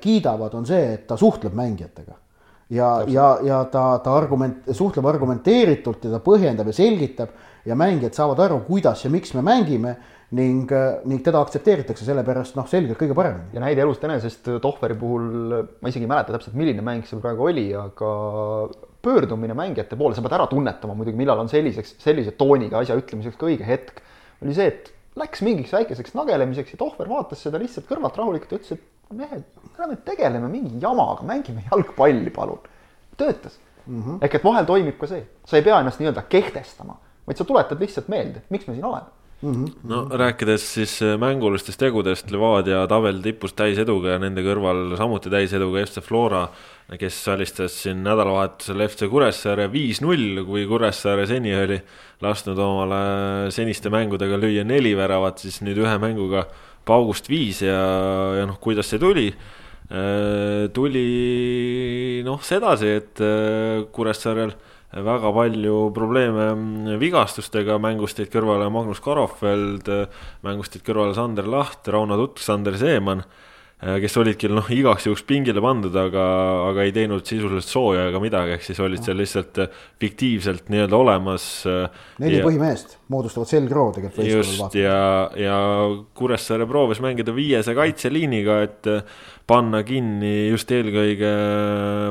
kiidavad, on see, et ta suhtleb mängijatega. ja, ja, ja ta, ta argument, suhtleb argumenteeritult ja ta põhjendab ja selgitab ja mängijad saavad aru, kuidas ja miks me mängime ning, äh, ning teda aktsepteeritakse sellepärast noh, selgelt kõige paremini. ja näide elust enesest Tohveri puhul, ma isegi ei mäleta täpselt, milline mäng see praegu oli, aga pöördumine mängijate poole, sa pead ära tunnetama muidugi, millal on selliseks, sellise tooniga asja ütlemiseks ka õige hetk. oli see, et läks mingiks väikeseks nagelemiseks ja Tohver vaatas seda lihtsalt kõrvalt rahulikult ja ütles, et mehed, ära me tegeleme mingi jamaga, mängime jalgpalli, palun. töötas mm. -hmm. ehk et vahel toimib ka see, sa ei pea ennast nii-öelda kehtestama, vaid sa tuletad lihtsalt meelde, miks me siin oleme Mm -hmm. no rääkides siis äh, mängulistest tegudest, Levadia tabel tipus täiseduga ja nende kõrval samuti täiseduga FC Flora, kes alistas siin nädalavahetusel FC Kuressaare viis-null, kui Kuressaare seni oli lasknud omale seniste mängudega lüüa neli väravat, siis nüüd ühe mänguga paugust viis ja, ja noh, kuidas see tuli äh, tuli noh sedasi, et äh, Kuressaarel väga palju probleeme vigastustega, mängust jäid kõrvale Magnus Karofeld, mängust jäid kõrvale Sander Laht, Rauno Tutk, Sander Seeman Äh, kes olid küll noh, igaks juhuks pingile pandud, aga, aga ei teinud sisuliselt sooja ega midagi, ehk siis olid seal lihtsalt äh, fiktiivselt nii-öelda olemas. Äh, neli ja, põhimeest moodustavad selgroo tegelikult. just ja, ja Kuressaare proovis mängida viiese kaitseliiniga, et panna kinni just eelkõige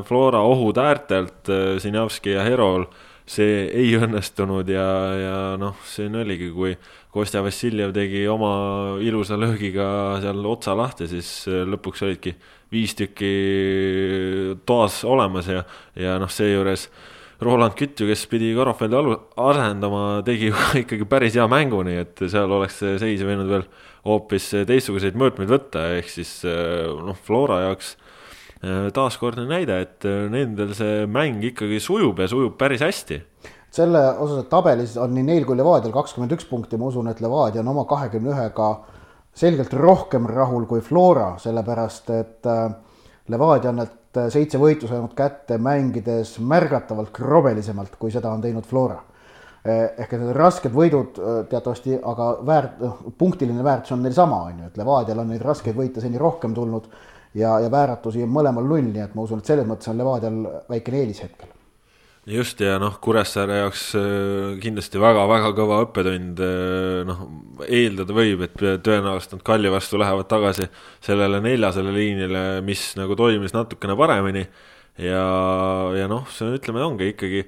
Flora ohud äärtelt, Sinjavski ja Herol see ei õnnestunud ja, ja noh, siin oligi, kui Kostja Vassiljev tegi oma ilusa löögiga seal otsa lahti, siis lõpuks olidki viis tükki toas olemas ja, ja noh, seejuures Roland Kütt ju, kes pidi Karofeldi asendama, tegi ikkagi päris hea mängu, nii et seal oleks seis võinud veel hoopis teistsuguseid mõõtmeid võtta, ehk siis noh, Flora jaoks taaskordne näide, et nendel see mäng ikkagi sujub ja sujub päris hästi selle osas, et tabelis on nii neil kui Levadial kakskümmend üks punkti, ma usun, et Levadia on oma kahekümne ühega selgelt rohkem rahul kui Flora, sellepärast et äh, Levadia on need seitse võitu saanud kätte mängides märgatavalt krobelisemalt, kui seda on teinud Flora. Eh, ehk et need rasked võidud äh, teatavasti, aga väärt, noh, punktiline väärtus on neil sama, on ju, et Levadial on neid raskeid võite seni rohkem tulnud ja, ja vääratusi on mõlemal null, nii et ma usun, et selles mõttes on Levadial väikene eelis hetkel just ja noh, Kuressaare jaoks äh, kindlasti väga-väga kõva õppetund, äh, noh, eeldada võib, et tõenäoliselt nad Kalju vastu lähevad tagasi sellele neljasele liinile, mis nagu toimis natukene paremini. ja, ja noh, see ütleme, ongi ikkagi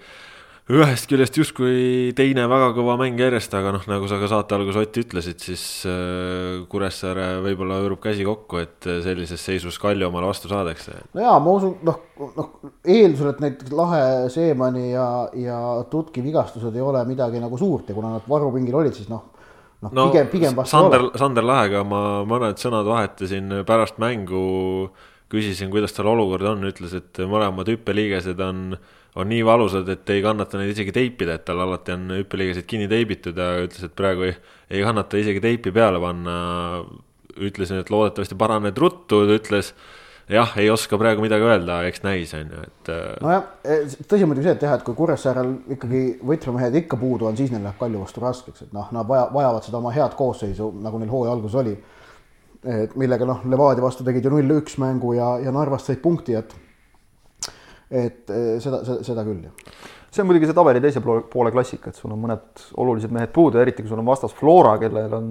ühest küljest justkui teine väga kõva mäng järjest, aga noh, nagu sa ka saate alguses Ott ütlesid, siis äh, Kuressaare võib-olla hõõrub käsi kokku, et äh, sellises seisus Kalju omale vastu saadakse. no jaa, ma usun, noh, noh eeldusel, et näiteks Lahe, Seemani ja, ja Tutki vigastused ei ole midagi nagu suurt ja kuna nad varupingil olid, siis noh noh no, pigem, pigem Sander, Sander Lahega ma mõned sõnad vahetasin pärast mängu, küsisin, kuidas tal olukord on, ütles, et mõlemad hüppeliigesed on äh, on nii valusad, et ei kannata neid isegi teipida, et tal alati on hüppeliigesed kinni teibitud ja ütles, et praegu ei, ei kannata isegi teipi peale panna. ütlesin, et loodetavasti paraned ruttu, ta ütles jah, ei oska praegu midagi öelda, eks näis, on ju, et. Äh, nojah, e, tõsi on muidugi see, et jah, et kui Kuressaarel ikkagi võtmemehed ikka puudu on, siis neil läheb Kalju vastu raskeks, et noh, nad vaja, vajavad seda oma head koosseisu, nagu neil hooaja alguses oli. et millega noh, Levadia vastu tegid ju null-üks mängu ja, ja Narvast said punkti, et et eh, seda, seda, seda küll, jah. see on muidugi see tabeli teise poole klassika, et sul on mõned olulised mehed puudu, eriti kui sul on vastas Flora, kellel on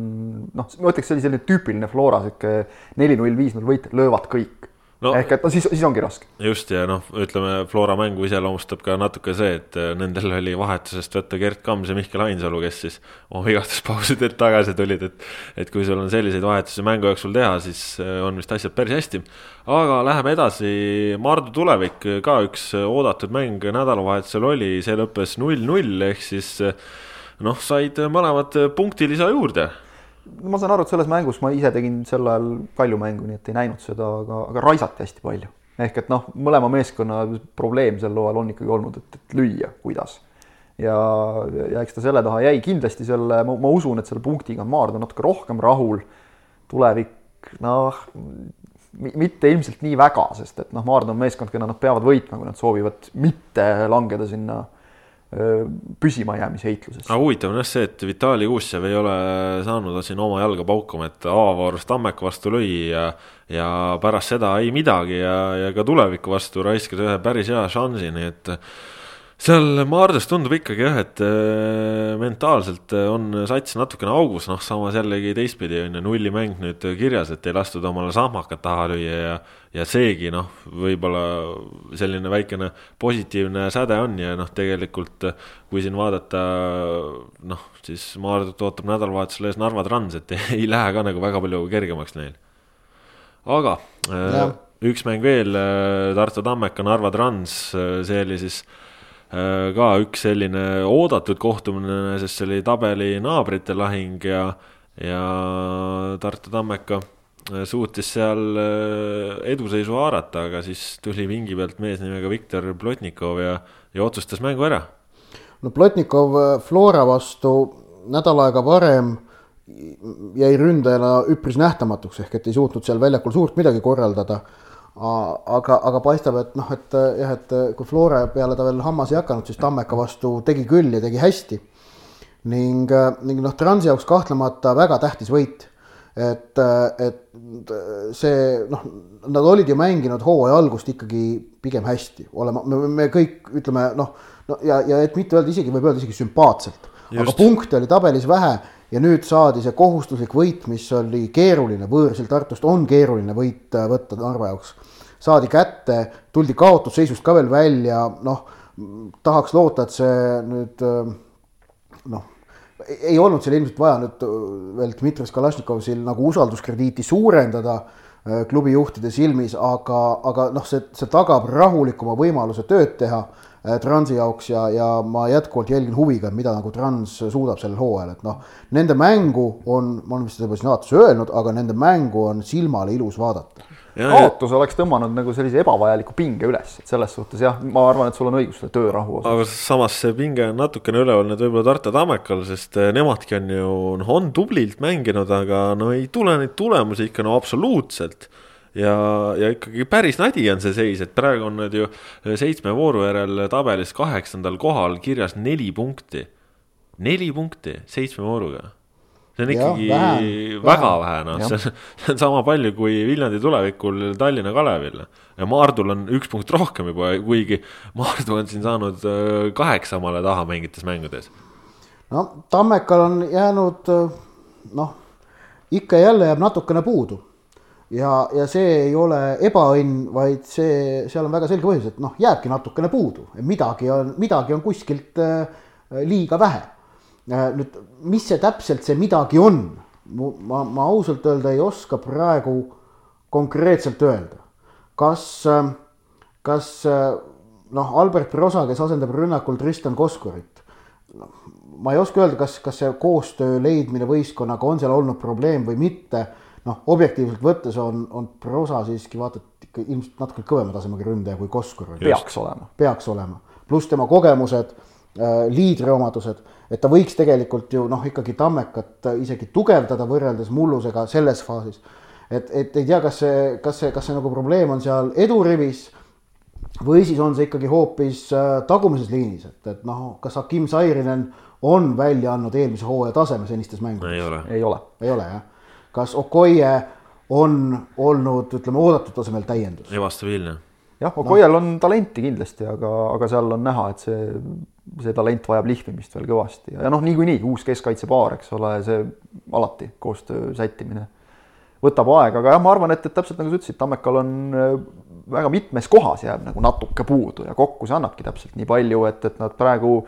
noh, ma ütleks, see oli selline tüüpiline Flora, niisugune neli-null, viis-null võit, löövad kõik no, ehk et no siis, siis ongi raske. just ja noh, ütleme Flora mängu iseloomustab ka natuke see, et äh, nendel oli vahetusest võtta Gerd Kams ja Mihkel Ainsalu, kes siis oma vigastuspausidelt tagasi tulid, et. et kui sul on selliseid vahetusi mängu jooksul teha, siis äh, on vist asjad päris hästi. aga läheme edasi, Maardu tulevik ka üks oodatud mäng nädalavahetusel oli, see lõppes null-null ehk siis noh, said mõlemad punktilisa juurde ma saan aru, et selles mängus ma ise tegin sel ajal palju mängu, nii et ei näinud seda, aga, aga raisati hästi palju. ehk et noh, mõlema meeskonna probleem sel hooajal on ikkagi olnud, et, et lüüa, kuidas. ja, ja eks ta selle taha jäi, kindlasti selle, ma usun, et selle punktiga on Maardu natuke rohkem rahul. tulevik, noh, mitte ilmselt nii väga, sest et noh, Maardu on meeskond, keda nad peavad võitma, kui nad soovivad mitte langeda sinna püsimajäämise heitluses. aga huvitav on jah see, et Vitali Uussev ei ole saanud siin oma jalga paukama, et avavoorus Tammeka vastu lõi ja ja pärast seda ei midagi ja, ja ka tuleviku vastu raiskas ühe päris hea šansi, nii et seal Maardus tundub ikkagi jah, et äh, mentaalselt äh, on sats natukene augus, noh, samas jällegi teistpidi on ju nullimäng nüüd kirjas, et ei lastud omale sahmakat taha lüüa ja ja seegi noh, võib-olla selline väikene positiivne säde on ja noh, tegelikult kui siin vaadata noh, siis Maardut ootab nädalavahetusel ees Narva Trans, et ei lähe ka nagu väga palju kergemaks neil. aga äh, üks mäng veel, Tartu Tammeka, Narva Trans, see oli siis Äh, ka üks selline oodatud kohtumine, sest see oli tabeli naabrite lahing ja, ja Tartu Tammeka äh, suutis seal äh, eduseisu haarata, aga siis tuli vingi pealt mees nimega Viktor Plotnikov ja, ja otsustas mängu ära. no Plotnikov Flora vastu nädal aega varem jäi ründajana üpris nähtamatuks, ehk et ei suutnud seal väljakul suurt midagi korraldada aga, aga paistab, et noh, et jah, et kui Flora peale ta veel hammas ei hakanud, siis Tammeka vastu tegi küll ja tegi hästi. ning, ning noh, Transi jaoks kahtlemata väga tähtis võit. et, et see noh, nad olid ju mänginud hooaja algust ikkagi pigem hästi, olema, me, me kõik ütleme noh, no ja, ja et mitte öelda isegi, võib öelda isegi sümpaatselt, aga punkte oli tabelis vähe ja nüüd saadi see kohustuslik võit, mis oli keeruline võõrsil Tartust, on keeruline võit võtta Narva jaoks. Saadi kätte, tuldi kaotusseisust ka veel välja, noh, tahaks loota, et see nüüd äh, noh, ei olnud seal ilmselt vaja nüüd äh, veel Dmitri Kalašnikovil nagu usalduskrediiti suurendada klubi juhtide silmis, aga, aga noh, see, see tagab rahulikuma võimaluse tööd teha äh, Transi jaoks ja, ja ma jätkuvalt jälgin huviga, mida nagu Trans suudab sellel hooajal, et noh, nende mängu on, ma olen vist seda juba siin saates öelnud, aga nende mängu on silmale ilus vaadata kaotus oleks tõmmanud nagu sellise ebavajaliku pinge üles, et selles suhtes jah, ma arvan, et sul on õigus selle töörahu osas. aga samas see pinge on natukene üleval nüüd võib-olla Tartu Tammekal, sest eh, nemadki on ju noh, on tublilt mänginud, aga no ei tule neid tulemusi ikka no absoluutselt ja, ja ikkagi päris nadi on see seis, et praegu on nad ju seitsme vooru järel tabelis kaheksandal kohal kirjas neli punkti. neli punkti seitsme vooruga see on ikkagi ja, vähe, väga vähe, noh, see on, see on sama palju kui Viljandi tulevikul Tallinna Kalevil. ja Maardul on üks punkt rohkem juba, kuigi Maardu on siin saanud äh, kaheksa omale taha mängites mängudes. no Tammekal on jäänud äh, noh, ikka ja jälle jääb natukene puudu. ja, ja see ei ole ebaõnn, vaid see, seal on väga selge põhjus, et noh, jääbki natukene puudu, midagi on, midagi on kuskilt äh, liiga vähe Äh, nüüd, mis see täpselt see midagi on, ma, ma ausalt öelda ei oska praegu konkreetselt öelda. kas, äh, kas äh, noh, Albert Prosa, kes asendab rünnakul Tristan Koskorit, noh, ma ei oska öelda, kas, kas see koostöö leidmine võistkonnaga on seal olnud probleem või mitte. noh, objektiivselt võttes on, on Prosa siiski vaata, et ikka ilmselt natuke kõvema tasemega ründaja kui Koskor. peaks olema. peaks olema, pluss tema kogemused äh,, liidriomadused et ta võiks tegelikult ju noh, ikkagi Tammekat isegi tugevdada võrreldes mullusega selles faasis. et, et ei tea, kas see, kas see, kas see nagu probleem on seal edurivis või siis on see ikkagi hoopis äh, tagumises liinis, et, et noh, kas Hakim Sairinen on välja andnud eelmise hooaja taseme senistes mängudes? ei ole. ei ole. ei ole jah. kas Okoye on olnud, ütleme, oodatud tasemel täiendus? ebastabiilne. jah, Okoyel no. on talenti kindlasti, aga, aga seal on näha, et see see talent vajab lihvimist veel kõvasti. Ja noh, niikuinii uus keskkaitsepaar, eks ole, see alati koostöö sättimine võtab aega, aga jah, ma arvan, et, et täpselt nagu sa ütlesid, Tammekal on äh, väga mitmes kohas jääb nagu natuke puudu ja kokku see annabki täpselt nii palju, et, et nad praegu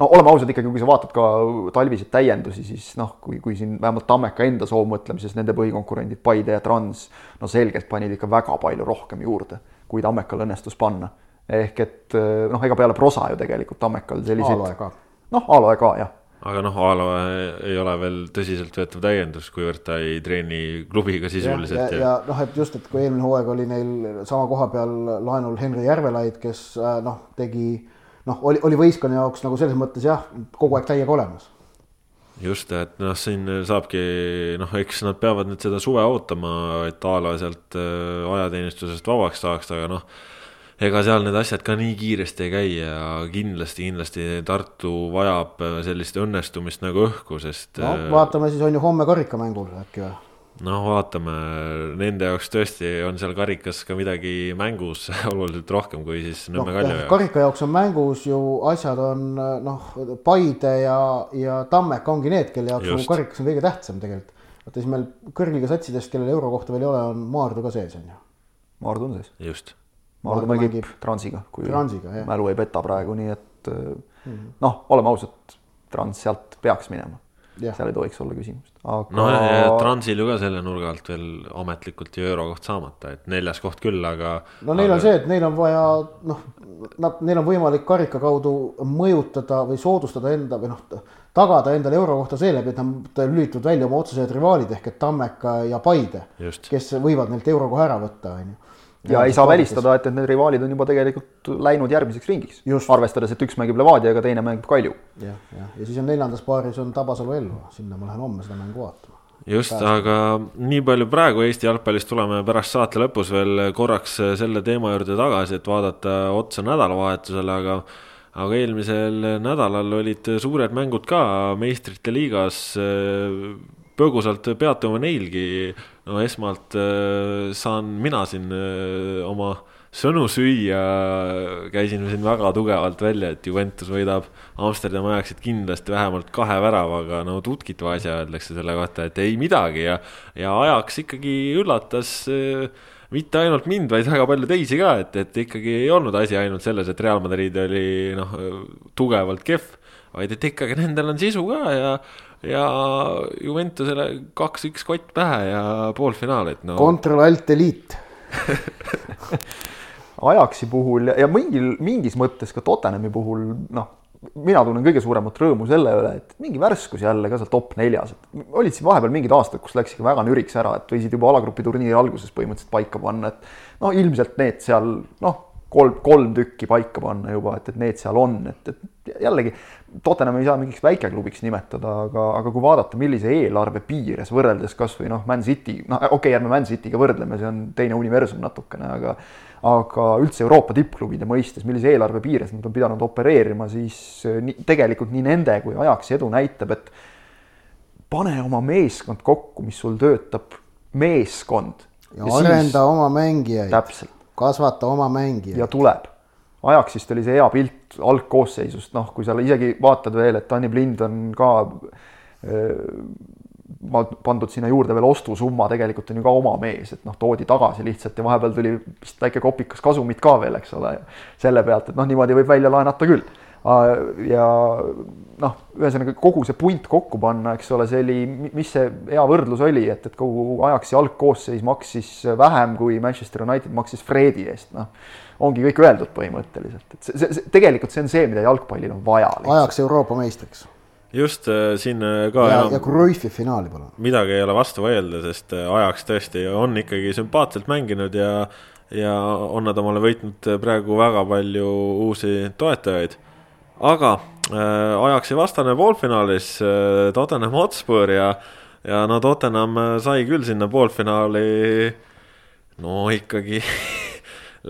no oleme ausad ikkagi, kui sa vaatad ka talviseid täiendusi, siis noh, kui, kui siin vähemalt Tammeka enda soovmõtlemises nende põhikonkurendid Paide ja Trans no selgelt panid ikka väga palju rohkem juurde, kui Tammekal õnnestus panna ehk et eh, noh, ega peale prosa ju tegelikult Tammekal selliseid. noh, Aaloe ka jah. aga noh, Aaloe ei ole veel tõsiseltvõetav täiendus, kuivõrd ta ei treeni klubiga sisuliselt. ja, ja, ja noh, et just, et kui eelmine hooaeg oli neil sama koha peal laenul Henri Järvelaid, kes äh, noh, tegi noh, oli, oli võistkonna jaoks nagu selles mõttes jah, kogu aeg täiega olemas just, et noh, siin saabki noh, eks nad peavad nüüd seda suve ootama, et a la sealt äh, ajateenistusest vabaks saaks, aga noh ega seal need asjad ka nii kiiresti ei käi ja kindlasti, kindlasti Tartu vajab äh, sellist õnnestumist nagu õhku, sest. no äh, vaatame siis, on ju homme karikamängul äkki või? noh, vaatame, nende jaoks tõesti on seal karikas ka midagi mängus oluliselt rohkem kui siis Nõmme no, Kalju jaoks. karika jaoks on mängus ju asjad on noh, Paide ja, ja Tammeka ongi need, kelle jaoks nagu karikas on kõige tähtsam tegelikult. vaata siis meil kõrgliga satsidest, kellel euro kohta veel ei ole, on Maardu ka sees on ju. Maardu on sees. just Maardu mängib, mängib Transiga, kui transiga, mälu ei peta praegu, nii et mm -hmm. noh, oleme ausad, Trans sealt peaks minema. seal ei tohiks olla küsimust, aga. no ja Transil ju ka selle nurga alt veel ametlikult ju eurokoht saamata, et neljas koht küll, aga. no neil aga... on see, et neil on vaja noh, nad, neil on võimalik karika kaudu mõjutada või soodustada enda või noh, tagada endale eurokohta seeläbi, et nad lülitavad välja oma otsesed rivaalid ehk et Tammeka ja Paide, kes võivad neilt eurokoha ära võtta, on ju ja, ja ei saa välistada, et, et need rivaalid on juba tegelikult läinud järgmiseks ringiks. arvestades, et üks mängib Levadiaga, teine mängib Kalju. jah, jah, ja siis on neljandas paaris on Tabasalu Elva, sinna ma lähen homme seda mängu vaatama. just, aga nii palju praegu Eesti jalgpallist tuleme pärast saate lõpus veel korraks selle teema juurde tagasi, et vaadata otsa nädalavahetusele, aga aga eelmisel nädalal olid suured mängud ka meistrite liigas põgusalt peatume neilgi. No esmalt äh, saan mina siin äh, oma sõnu süüa, käisin siin väga tugevalt välja, et Juventus võidab Amsterdami ajaksid kindlasti vähemalt kahe väravaga, no tutkitu asja öeldakse selle kohta, et ei midagi. Ja, ja ajaks ikkagi üllatas äh, mitte ainult mind, vaid väga palju teisi ka, et, et ikkagi ei olnud asi ainult selles, et Real Madrid oli noh, tugevalt kehv, vaid et ikkagi nendel on sisu ka ja ja Juventusele kaks-üks kott pähe ja poolfinaal, et no. Control Alt Elite Ajaxi puhul ja, ja mingil, mingis mõttes ka Tottenhami puhul noh, mina tunnen kõige suuremat rõõmu selle üle, et mingi värskus jälle ka seal top neljas, et olid siin vahepeal mingid aastad, kus läks ikka väga nüriks ära, et võisid juba alagrupi turniiri alguses põhimõtteliselt paika panna, et no ilmselt need seal noh, kolm, kolm tükki paika panna juba, et, et need seal on, et, et jällegi Tottenham ei saa mingiks väikeklubiks nimetada, aga, aga kui vaadata, millise eelarve piires võrreldes kasvõi noh, Man City, noh okei okay,, ärme Man City'ga võrdleme, see on teine universum natukene, aga aga üldse Euroopa tippklubide mõistes, millise eelarve piires nad on pidanud opereerima, siis eh, nii, tegelikult nii nende kui Ajaxi edu näitab, et pane oma meeskond kokku, mis sul töötab, meeskond. ja, ja arenda siis, oma mängijaid. Kasvata oma mängijaid. ja tuleb. Ajaxist oli see hea pilt algkoosseisust, noh, kui sa isegi vaatad veel, et Anni Blind on ka öö, pandud sinna juurde veel ostusumma, tegelikult on ju ka oma mees, et noh, toodi tagasi lihtsalt ja vahepeal tuli vist väike kopikas kasumit ka veel, eks ole, selle pealt, et noh, niimoodi võib välja laenata küll. Ja noh, ühesõnaga kogu see punt kokku panna, eks ole, see oli, mis see hea võrdlus oli, et, et kogu Ajaxi algkoosseis maksis vähem kui Manchester United maksis Fredi eest, noh ongi kõik öeldud põhimõtteliselt, et see, see, see tegelikult see on see, mida jalgpallil on vaja. ajaks Euroopa meistriks just äh, siin äh, ka ja, ja Cruyffi finaali palun. midagi ei ole vastu vaielda, sest äh, ajaks tõesti on ikkagi sümpaatselt mänginud ja ja on nad omale võitnud praegu väga palju uusi toetajaid. Aga äh, Ajaxi vastane poolfinaalis äh, Tottenham Hotspur ja ja no Tottenham sai küll sinna poolfinaali no ikkagi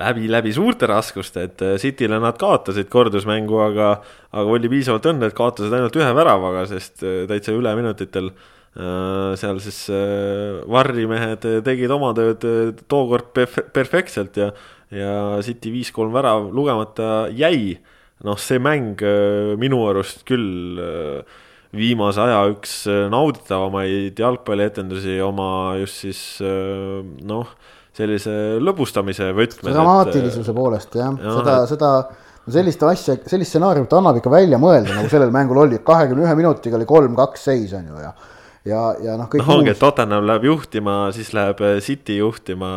läbi, läbi suurte raskuste, et äh, Cityle nad kaotasid kordusmängu, aga, aga oli piisavalt õnne, et kaotasid ainult ühe väravaga, sest äh, täitsa üleminutitel äh, seal siis varrimehed tegid oma tööd tookord perf-, perfektselt ja, ja City viis-kolm värav lugemata jäi. Noh, see mäng minu arust küll viimase aja üks nauditavamaid jalgpallietendusi oma just siis noh sellise lõbustamise võtmes. dramaatilisuse et... poolest jah ja,, seda seda no sellist asja, sellist stsenaariumit annab ikka välja mõelda, nagu sellel mängul oli, kahekümne ühe minutiga oli kolm-kaks seis on ju ja ja, ja noh. noh, ongi, et Tottenham läheb juhtima, siis läheb äh, City juhtima.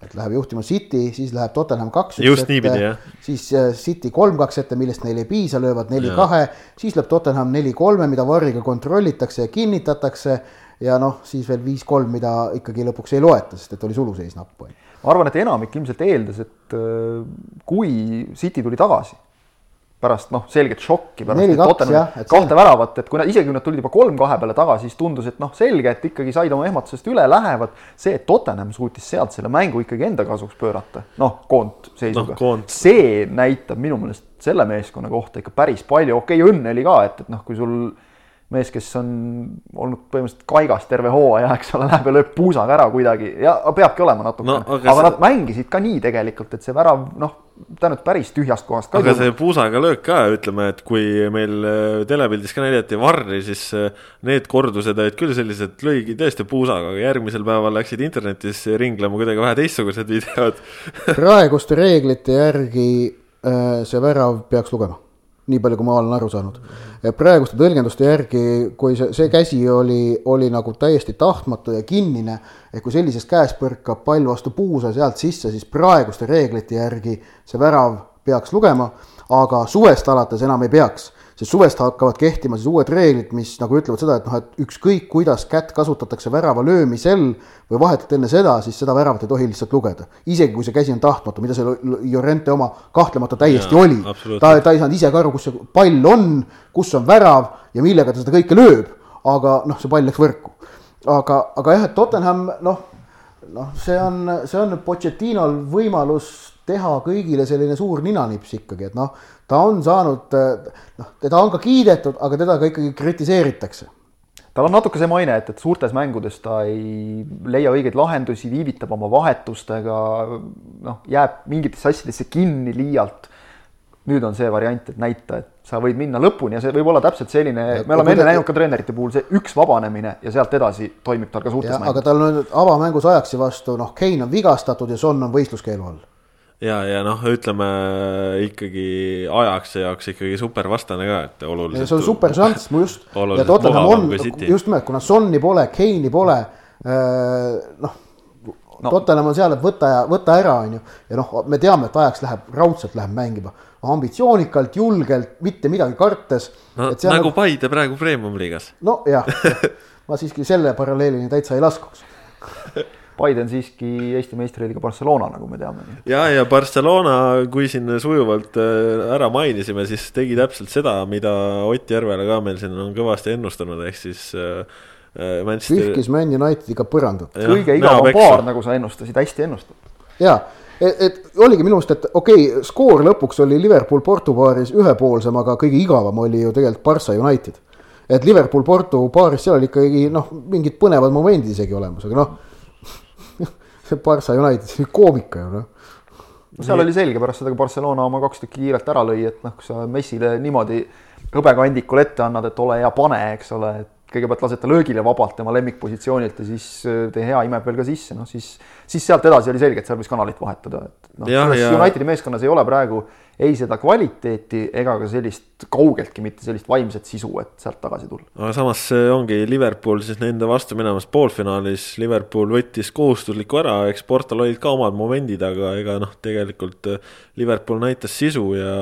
Et läheb juhtima City, siis läheb Tottenham kaks. just niipidi, jah. siis äh, City kolm-kaks ette, millest neil ei piisa, löövad neli-kahe, siis lööb Tottenham neli-kolme, mida varriga kontrollitakse ja kinnitatakse ja noh, siis veel viis-kolm, mida ikkagi lõpuks ei loeta, sest et oli suluseis napp. ma arvan, et enamik ilmselt eeldas, et äh, kui City tuli tagasi pärast noh, selget šokki, pärast kahte see... väravat, et kui nad, isegi kui nad tulid juba kolm-kahe peale tagasi, siis tundus, et noh, selge, et ikkagi said oma ehmatusest üle, lähevad. see, et Tottenham suutis sealt selle mängu ikkagi enda kasuks pöörata, noh, koondseisuga no,, koond. see näitab minu meelest selle meeskonna kohta ikka päris palju, okei okay,, õnne oli ka, et, et noh, kui sul mees, kes on olnud põhimõtteliselt kaigas terve hooaja, eks ole, läheb ja lööb puusaga ära kuidagi ja peabki olema natukene no,. aga, aga see... nad mängisid ka nii tegelikult, et see värav noh, tähendab päris tühjast kohast. aga see puusaga löök ka, ütleme, et kui meil äh, telepildis ka näidati varri, siis äh, need kordused olid küll sellised, lõigi tõesti puusaga, aga järgmisel päeval läksid internetis ringlema kuidagi vähe teistsugused videod praeguste reeglite järgi äh, see värav peaks lugema nii palju, kui ma olen aru saanud. praeguste tõlgenduste järgi, kui see, see käsi oli, oli nagu täiesti tahtmatu ja kinnine, ehk kui sellisest käest põrkab pall vastu puusa sealt sisse, siis praeguste reeglite järgi see värav peaks lugema, aga suvest alates enam ei peaks sest suvest hakkavad kehtima siis uued reeglid, mis nagu ütlevad seda, et noh, et ükskõik kuidas kätt kasutatakse värava löömisel või vahetult enne seda, siis seda väravat ei tohi lihtsalt lugeda. isegi kui see käsi on tahtmatu, mida see Llorente oma kahtlemata täiesti ja, oli. ta, ta ei saanud ise ka aru, kus see pall on, kus on värav ja millega ta seda kõike lööb. aga noh, see pall läks võrku. aga, aga jah, et Tottenham noh, noh, see on, see on Pochettinol võimalus teha kõigile selline suur ninanips ikkagi, et noh, ta on saanud, noh, teda on ka kiidetud, aga teda ka ikkagi kritiseeritakse tal on natuke see maine, et, et suurtes mängudes ta ei leia õigeid lahendusi, viivitab oma vahetustega, noh, jääb mingitesse asjadesse kinni liialt. nüüd on see variant, et näita, et sa võid minna lõpuni ja see võib olla täpselt selline, me oleme enne näinud ka treenerite puhul see üks vabanemine ja sealt edasi toimib tal ka suurtes mängudes. aga tal on avamängus Ajaxi vastu, noh, Kein on vigastatud ja Son on võistluskeelu all ja, ja noh, ütleme ikkagi ajaks jaoks ikkagi supervastane ka, et oluliselt. see on super šanss, just. ja Tottenham on, just nimelt, kuna Sonni pole, Keini pole, äh, noh, no. Tottenham on seal, et võta ja võta ära, on ju. ja noh, me teame, et Ajax läheb, raudselt läheb mängima ambitsioonikalt, julgelt, mitte midagi kartes. no nagu, nagu Paide praegu Premium liigas. nojah ma siiski selle paralleelini täitsa ei laskuks Paide on siiski Eesti meistriliiga Barcelona, nagu me teame. ja, ja Barcelona, kui siin sujuvalt äh, ära mainisime, siis tegi täpselt seda, mida Ott Järvela ka meil siin on kõvasti ennustanud, ehk siis äh, äh Manchester. pühkis Man Unitediga põrandat. kõige igavam paar, nagu sa ennustasid, hästi ennustatud. ja, et, et oligi minu meelest, et okei okay,, skoor lõpuks oli Liverpool Porto paaris ühepoolsem, aga kõige igavam oli ju tegelikult Barca United. et Liverpool Porto paaris, seal oli ikkagi noh, mingid põnevad momendid isegi olemas, aga noh see Barca United, see oli koomika ju noh. No seal oli selge pärast seda, kui Barcelona oma kaks tükki kiirelt ära lõi, et noh, kui sa Messile niimoodi hõbekandikul ette annad, et ole hea, pane, eks ole, et kõigepealt lased ta löögile vabalt tema lemmikpositsioonilt ja siis äh, tee hea, imeb veel ka sisse, noh siis, siis sealt edasi oli selge, et seal võis kanalit vahetada, et noh, selles ja... Unitedi meeskonnas ei ole praegu ei seda kvaliteeti ega ka sellist kaugeltki mitte sellist vaimset sisu, et sealt tagasi tulla. aga samas see ongi Liverpool siis nende vastu minemas poolfinaalis, Liverpool võttis kohustusliku ära, eks Portal olid ka omad momendid, aga ega noh, tegelikult äh, Liverpool näitas sisu ja,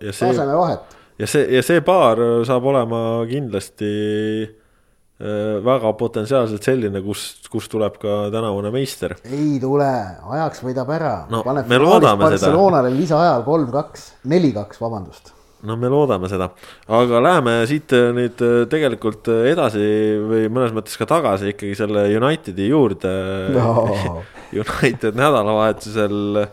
ja see. tasemevahet. ja see, ja see paar saab olema kindlasti väga potentsiaalselt selline, kust, kust tuleb ka tänavune meister. ei tule, ajaks võidab ära no,. me loodame seda. Barcelonale lisaajal kolm-kaks, neli-kaks, vabandust. no me loodame seda, aga läheme siit äh, nüüd äh, tegelikult edasi või mõnes mõttes ka tagasi ikkagi selle Unitedi juurde no. United nädalavahetusel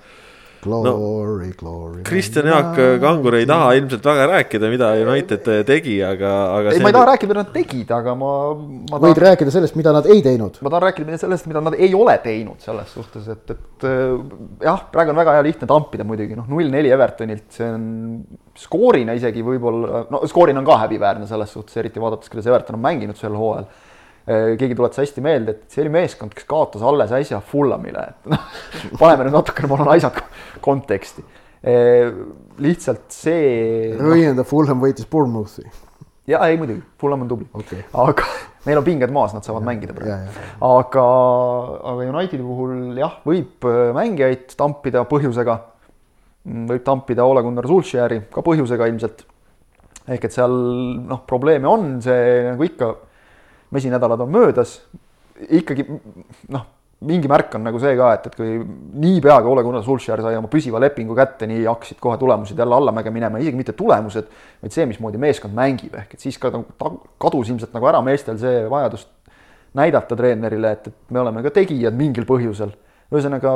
Glory no,, glory. Kristjan Jaak Kangur ei taha ilmselt väga rääkida, mida United tegi, aga, aga. ei, ma ei taha rääkida, mida nad tegid, aga ma, ma tahan.... võid rääkida sellest, mida nad ei teinud. ma tahan rääkida sellest, mida nad ei ole teinud selles suhtes, et, et äh, jah, praegu on väga hea lihtne tampida muidugi, noh, null-neli Evertonilt, see on skoorina isegi võib-olla, no skoorina on ka häbiväärne selles suhtes, eriti vaadates, kuidas Everton on mänginud sel hooajal Äh, keegi tuletas hästi meelde, et see oli meeskond, kes kaotas alles äsja Fulhamile, et noh, paneme nüüd natukene, palun asjad konteksti. Äh, lihtsalt see. Ryan the Fulham võitis Bournemouthi. ja ei muidugi, Fulham on tubli okay., aga neil on pinged maas, nad saavad mängida praegu. aga, aga Unitedi puhul jah, võib äh, mängijaid tampida põhjusega. Mm, võib tampida Ole Gunnar Solskjaeri ka põhjusega ilmselt. ehk et seal noh, probleeme on, see nagu ikka mesinädalad on möödas, ikkagi noh, mingi märk on nagu see ka, et, et kui niipea kui Ole Gunnar Solskjaer sai oma püsiva lepingu kätte, nii hakkasid kohe tulemused jälle allamäge minema, isegi mitte tulemused, vaid see, mismoodi meeskond mängib, ehk et siis ka nagu kadus ilmselt nagu ära meestel see vajadus näidata treenerile, et, et me oleme ka tegijad mingil põhjusel. ühesõnaga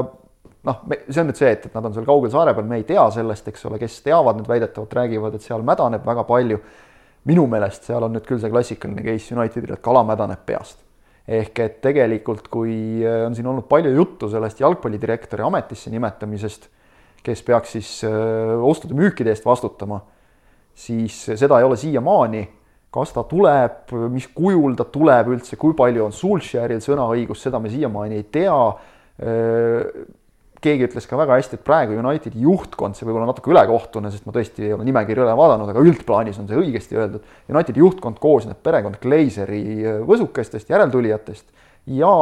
noh, see on nüüd see, et, et nad on seal kaugel saare peal, me ei tea sellest, eks ole, kes teavad, need väidetavalt räägivad, et seal mädaneb väga palju minu meelest seal on nüüd küll see klassikaline case Unitedil, et kala mädaneb peast. ehk et tegelikult, kui äh, on siin olnud palju juttu sellest jalgpallidirektori ametisse nimetamisest, kes peaks siis äh, ostude-müükide eest vastutama, siis seda ei ole siiamaani. kas ta tuleb, mis kujul ta tuleb üldse, kui palju on Sulcheril sõnaõigust, seda me siiamaani ei tea äh, keegi ütles ka väga hästi, et praegu Unitedi juhtkond, see võib olla natuke ülekohtune, sest ma tõesti ei ole nimekirja üle vaadanud, aga üldplaanis on see õigesti öeldud. Unitedi juhtkond koosneb perekond Glazeri äh, võsukestest, järeltulijatest ja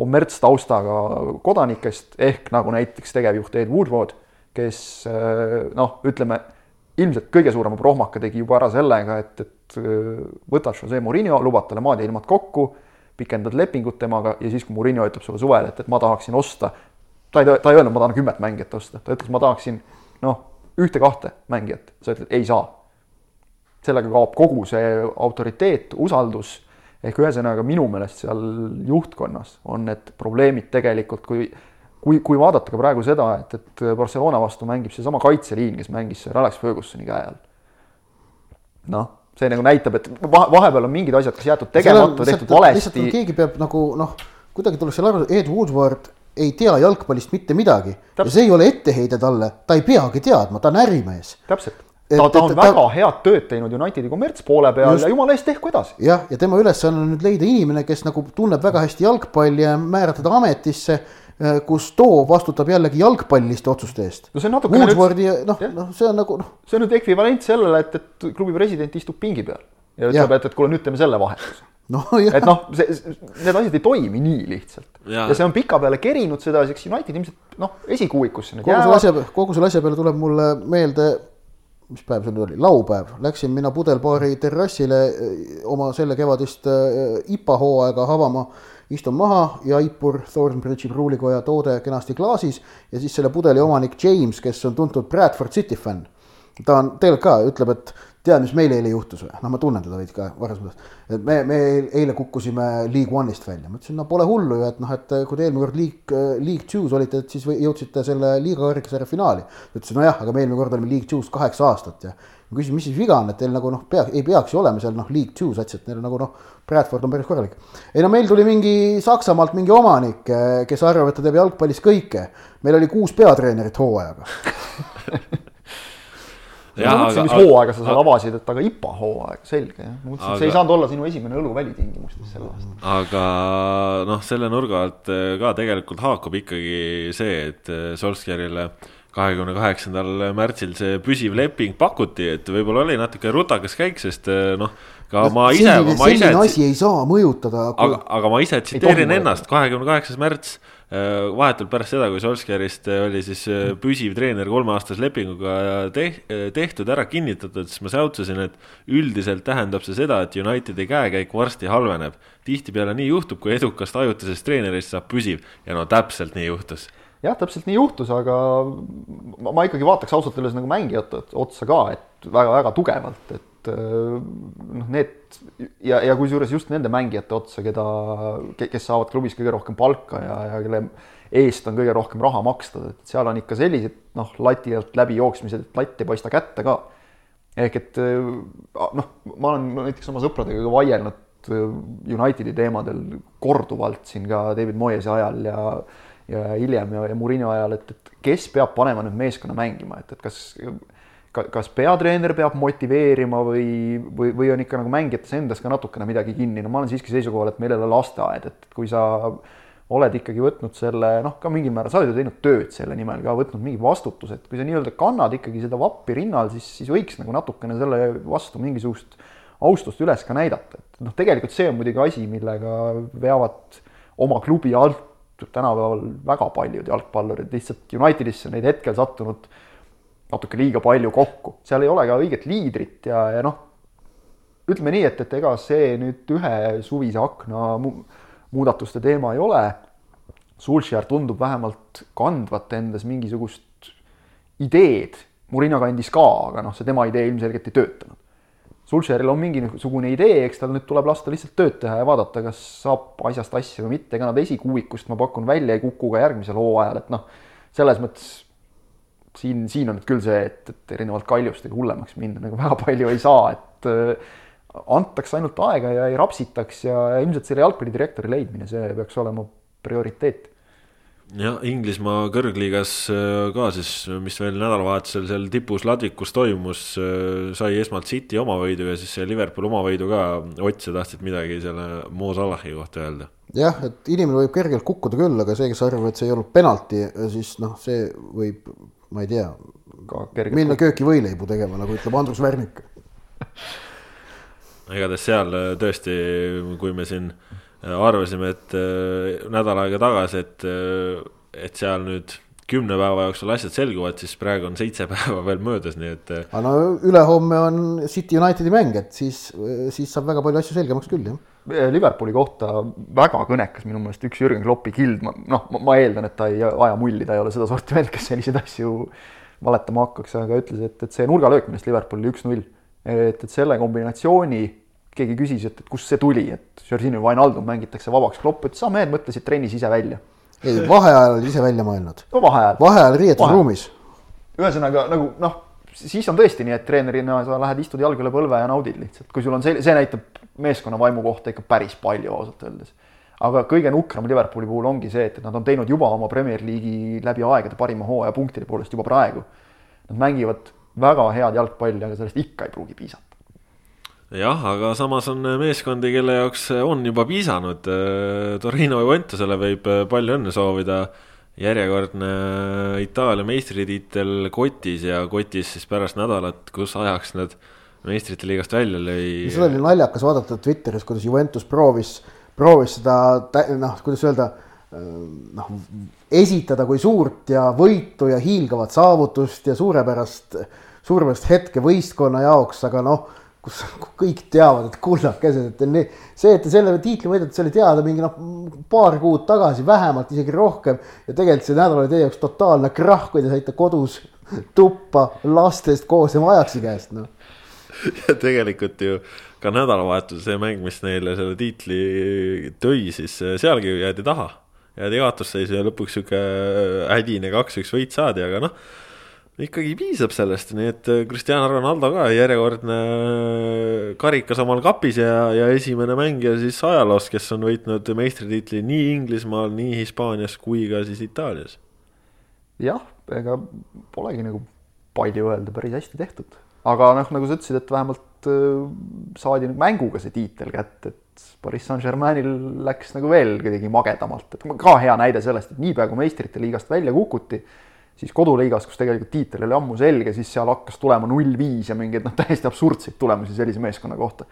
kommertstaustaga kodanikest ehk nagu näiteks tegevjuht Ed Woodward, kes äh, noh, ütleme ilmselt kõige suurema prohmaka tegi juba ära sellega, et, et äh, võtad Jose Murillo, lubad talle maad ja ilmad kokku pikendad lepingut temaga ja siis, kui Murillo ütleb sulle suvel, et, et ma tahaksin osta ta ei, ta ei öelnud, ma tahan kümmet mängijat osta, ta ütles, ma tahaksin noh, ühte-kahte mängijat, sa ütled ei saa. sellega kaob kogu see autoriteet, usaldus ehk ühesõnaga minu meelest seal juhtkonnas on need probleemid tegelikult, kui kui, kui vaadata ka praegu seda, et, et Barcelona vastu mängib seesama kaitseliin, kes mängis seal Alex Fergusoni käe all. noh, see nagu näitab, et vahepeal on mingid asjad kas jäetud tegemata, tehtud valesti. keegi peab nagu noh, kuidagi tuleks seal aru, Ed Woodward ei tea jalgpallist mitte midagi Täpselt. ja see ei ole etteheide talle, ta ei peagi teadma, ta on ärimees. täpselt, ta, ta on et, väga ta... head tööd teinud Unitedi kommertspoole peal Just. ja jumala eest tehku edasi. jah, ja tema ülesanne on nüüd leida inimene, kes nagu tunneb väga hästi jalgpalli ja määrata ta ametisse eh, kus too vastutab jällegi jalgpalliliste otsuste eest. no see on natukene Woodwardi noh, noh, see on nagu noh. see on nüüd ekvivalent sellele, et, et klubi president istub pingi peal ja ütleb, et, et kuule, nüüd teeme selle vahetuse. Nojah et noh, see, need asjad ei toimi nii lihtsalt. ja see on pikapeale kerinud seda, eks United ilmselt noh, esikuuikusse nüüd kogu selle asja, kogu selle asja peale tuleb mulle meelde, mis päev see nüüd oli, laupäev, läksin mina pudelbaari terrassile eh, oma selle kevadist eh, IPA hooaega avama. Istun maha, Jaipur Thornbridge'i pruulikoja toode kenasti klaasis ja siis selle pudeli omanik James, kes on tuntud Bradford City fänn. ta on tegelikult ka, ütleb, et tead, mis meil eile juhtus või? noh, ma tunnen teda veidi ka varasemast. et me, me eile kukkusime League One'ist välja, ma ütlesin, no pole hullu ju, et noh, et kui te eelmine kord League, League Two's olite, et siis jõudsite selle liiga kõrgesarja finaali. ta ütles, nojah, aga me eelmine kord olime League Two's kaheksa aastat ja ma küsisin, mis siis viga on, et teil nagu noh, pea, ei peaks ju olema seal noh, League Two sats, et neil nagu noh, Bradford on päris korralik. ei no meil tuli mingi Saksamaalt mingi omanik, eh, kes arvab, et ta teeb jalgpallis kõike. meil oli kuus peatreenerit hooajaga ja ma mõtlesin, mis aga, hooaega sa seal avasid, et aga IPA hooaeg, selge jah. ma mõtlesin, et see ei saanud olla sinu esimene õlu välitingimustes sel aastal. aga noh, selle nurga alt eh, ka tegelikult haakub ikkagi see, et eh, Solskjaerile äh, kahekümne kaheksandal märtsil see püsiv leping pakuti, et võib-olla oli natuke rutakas käik, sest eh, noh, ka no, ma ise. selline asi ei saa mõjutada kui.... aga, aga ma ise tsiteerin ennast, kahekümne kaheksas märts, vahetult pärast seda, kui Solskjaerist eh, oli siis püsiv treener kolmeaastase lepinguga tehtud, ära kinnitatud, siis ma säutsasin, et üldiselt tähendab see seda, et Unitedi käekäik varsti halveneb. tihtipeale nii juhtub, kui edukast ajutisest treenerist saab püsiv ja no täpselt nii juhtus jah, täpselt nii juhtus, aga ma ikkagi vaataks ausalt öeldes nagu mängijate otsa ka, et väga-väga tugevalt, et äh, noh, need ja, ja kusjuures just nende mängijate otsa, keda, kes saavad klubis kõige rohkem palka ja, ja kelle eest on kõige rohkem raha makstud, et seal on ikka sellised noh, lati alt läbi jooksmised, et latt ei paista kätte ka. ehk et äh, noh, ma olen näiteks oma sõpradega vaielnud äh, Unitedi teemadel korduvalt siin ka David Moyes'i ajal ja ja hiljem ja, ja Murillo ajal, et, et kes peab panema nüüd meeskonna mängima, et, et kas kas peatreener peab motiveerima või, või, või on ikka nagu mängijates endas ka natukene midagi kinni, no ma olen siiski seisukohal, et meil ei ole lasteaed, et kui sa oled ikkagi võtnud selle noh, ka mingil määral, sa oled ju teinud tööd selle nimel ka, võtnud mingi vastutuse, et kui sa nii-öelda kannad ikkagi seda vappi rinnal, siis, siis võiks nagu natukene selle vastu mingisugust austust üles ka näidata, et noh, tegelikult see on muidugi asi, millega veavad oma klubi alt tänapäeval väga paljud jalgpallurid lihtsalt Unitedisse neid hetkel sattunud natuke liiga palju kokku, seal ei ole ka õiget liidrit ja, ja noh, ütleme nii, et, et ega see nüüd ühe suvise akna mu muudatuste teema ei ole. Sulcher tundub vähemalt kandvat endas mingisugust ideed, Murino kandis ka, aga noh, see tema idee ilmselgelt ei töötanud. Sulcheril on mingisugune idee, eks tal nüüd tuleb lasta lihtsalt tööd teha ja vaadata, kas saab asjast asja või mitte, ega nad esikuuikust, ma pakun välja, ei kuku ka järgmisel hooajal, et noh, selles mõttes siin, siin on nüüd küll see, et, et erinevalt Kaljust hullemaks minna nagu väga palju ei saa, et äh, antaks ainult aega ja ei rapsitaks ja, ja ilmselt selle jalgpallidirektori leidmine, see peaks olema prioriteet jah, Inglismaa kõrgliigas äh, ka siis, mis veel nädalavahetusel seal tipus ladvikus toimus, äh, sai esmalt City omavõidu ja siis see Liverpool omavõidu ka. Ott, sa tahtsid midagi selle Mo Salahi kohta öelda? jah, et inimene võib kergelt kukkuda küll, aga see, kes arvab, et see ei olnud penalti, siis noh, see võib, ma ei tea, minna köögivõileibu tegema, nagu ütleb Andrus Värnik igatahes seal äh, tõesti, kui me siin Äh, arvasime, et äh, nädal aega tagasi, et, et seal nüüd kümne päeva jooksul asjad selguvad, siis praegu on seitse päeva veel möödas, nii et. aga no ülehomme on City Unitedi mäng, et siis, siis saab väga palju asju selgemaks küll, jah. Liverpooli kohta väga kõnekas minu meelest üks Jürgen Kloppi kild, ma noh, ma eeldan, et ta ei aja mulli, ta ei ole seda sorti vend, kes selliseid asju valetama hakkaks, aga ütles, et, et see nurgalöök, millest Liverpoolil üks-null, et, et selle kombinatsiooni keegi küsis, et, et kust see tuli, et Jorginho Wijnaldum mängitakse vabaks, Klopp ütles, aa mehed mõtlesid trennis ise välja. ei, vaheajal oli ise välja mõelnud. no vaheajal. vaheajal riietusruumis. ühesõnaga nagu noh, siis on tõesti nii, et treenerina sa lähed, istud jalg üle põlve ja naudid lihtsalt, kui sul on see, see näitab meeskonna vaimu kohta ikka päris palju ausalt öeldes. aga kõige nukram Liverpooli puhul ongi see, et nad on teinud juba oma Premier League'i läbi aegade parima hooaja punktide poolest juba praegu. Nad mängivad väga head jalgpalli, aga sellest ikka ei pruugi piisata jah, aga samas on meeskondi, kelle jaoks on juba piisanud. Torino Juventusele võib palju õnne soovida. järjekordne Itaalia meistritiitel kotis ja kotis siis pärast nädalat, kus ajaks nad meistrite liigast välja lõi. seda oli naljakas vaadata Twitteris, kuidas Juventus proovis, proovis seda noh, kuidas öelda noh, esitada kui suurt ja võitu ja hiilgavat saavutust ja suurepärast, suurepärast hetke võistkonna jaoks, aga noh, kus kõik teavad, et kullakesed, et nii, see, et te selle tiitli võidate, see oli teada mingi noh, paar kuud tagasi, vähemalt isegi rohkem. ja tegelikult see nädal oli teie jaoks totaalne krahh, kui te saite kodus tuppa lastest koos ja Ajaxi käest, noh. ja tegelikult ju ka nädalavahetusel see mäng, mis neile selle tiitli tõi, siis sealgi jäädi taha jäädi kaotusseisu ja lõpuks sihuke hädine kaks-üks võit saadi, aga noh ikkagi piisab sellest, nii et äh, Cristiano Ronaldo ka järjekordne äh, karikas omal kapis ja, ja esimene mängija siis ajaloos, kes on võitnud meistritiitli nii Inglismaal, nii Hispaanias kui ka siis Itaalias. jah, ega polegi nagu palju öelda, päris hästi tehtud, aga noh, nagu sa ütlesid, et vähemalt äh, saadi mänguga see tiitel kätte, et Pariis Saint-Germainil läks nagu veel kuidagi magedamalt, et ka hea näide sellest, et niipea kui meistrite liigast välja kukuti siis koduliigas, kus tegelikult tiitel oli ammu selge, siis seal hakkas tulema null viis ja mingeid noh, täiesti absurdseid tulemusi sellise meeskonna kohta.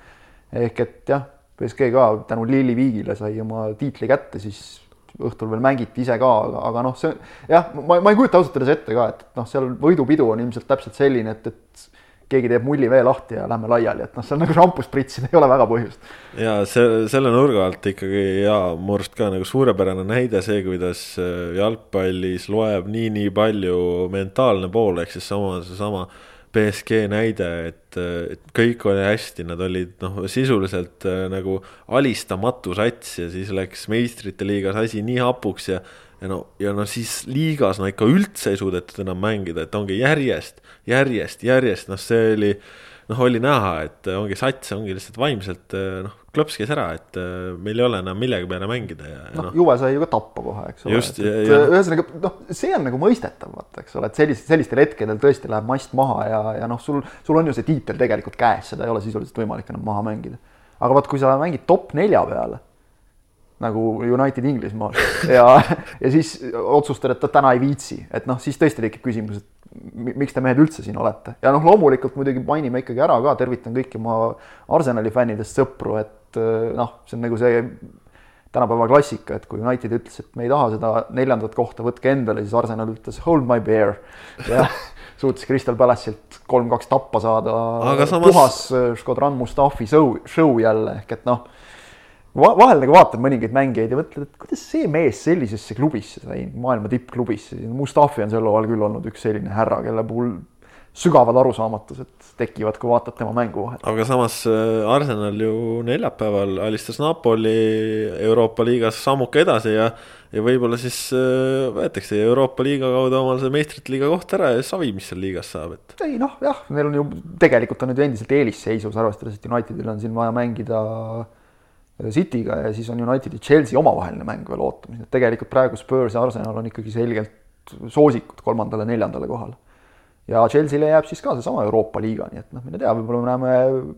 ehk et jah, BSG ka tänu Lilli Viigile sai oma tiitli kätte, siis õhtul veel mängiti ise ka, aga, aga noh, see jah, ma, ma ei kujuta ausalt öeldes ette ka, et noh, seal võidupidu on ilmselt täpselt selline, et, et keegi teeb mulli vee lahti ja lähme laiali, et noh, seal nagu šampust pritsida ei ole väga põhjust. ja see, selle nurga alt ikkagi ja mu arust ka nagu suurepärane näide see, kuidas äh, jalgpallis loeb nii-nii palju mentaalne pool, ehk siis sama, seesama BSG näide, et, et kõik oli hästi, nad olid noh, sisuliselt äh, nagu alistamatu sats ja siis läks meistrite liigas asi nii hapuks ja ja no, ja no siis liigas no ikka üldse ei suudetud enam mängida, et ongi järjest, järjest, järjest, noh, see oli, noh, oli näha, et ongi sats, ongi lihtsalt vaimselt noh, klops käis ära, et meil ei ole enam millegi peale mängida ja noh no,, Juve sai ju ka tappa kohe, eks ole. ühesõnaga noh, see on nagu mõistetav, vaata, eks ole, et sellist, sellistel hetkedel tõesti läheb mast maha ja, ja noh, sul, sul on ju see tiitel tegelikult käes, seda ei ole sisuliselt võimalik enam maha mängida. aga vot, kui sa mängid top nelja peale nagu United Inglismaal ja, ja siis otsustad, et täna ei viitsi, et noh, siis tõesti tekib küsimus, et miks te mehed üldse siin olete ja noh, loomulikult muidugi mainime ikkagi ära ka, tervitan kõiki oma Arsenali fännidest sõpru, et noh, see on nagu see tänapäeva klassika, et kui United ütles, et me ei taha seda neljandat kohta, võtke endale, siis Arsenal ütles hold my bear ja suutis Crystal Palace'ilt kolm-kaks tappa saada. Samas... puhas Škodran Mustafi show, show jälle ehk et noh vahel nagu vaatad mõningaid mängijaid ja mõtled, et kuidas see mees sellisesse klubisse sai, maailma tippklubisse, Mustafi on sel ajal küll olnud üks selline härra, kelle puhul sügavad arusaamatused tekivad, kui vaatad tema mängu vahel. aga samas äh, Arsenal ju neljapäeval alistas Napoli Euroopa liigas sammuke edasi ja ja võib-olla siis äh, võetakse Euroopa liiga kaudu omal see meistrite liiga koht ära ja savi, mis seal liigas saab, et. ei noh, jah, neil on ju tegelikult on nüüd endiselt eelisseisus, arvestades, et Unitedil on siin vaja mängida äh, City'ga ja siis on United ja Chelsea omavaheline mäng veel ootamas, et tegelikult praegu Spurs ja Arsenal on ikkagi selgelt soosikud kolmandale-neljandale kohale. ja Chelsea'le jääb siis ka seesama Euroopa liiga, nii et noh, mine tea, võib-olla me näeme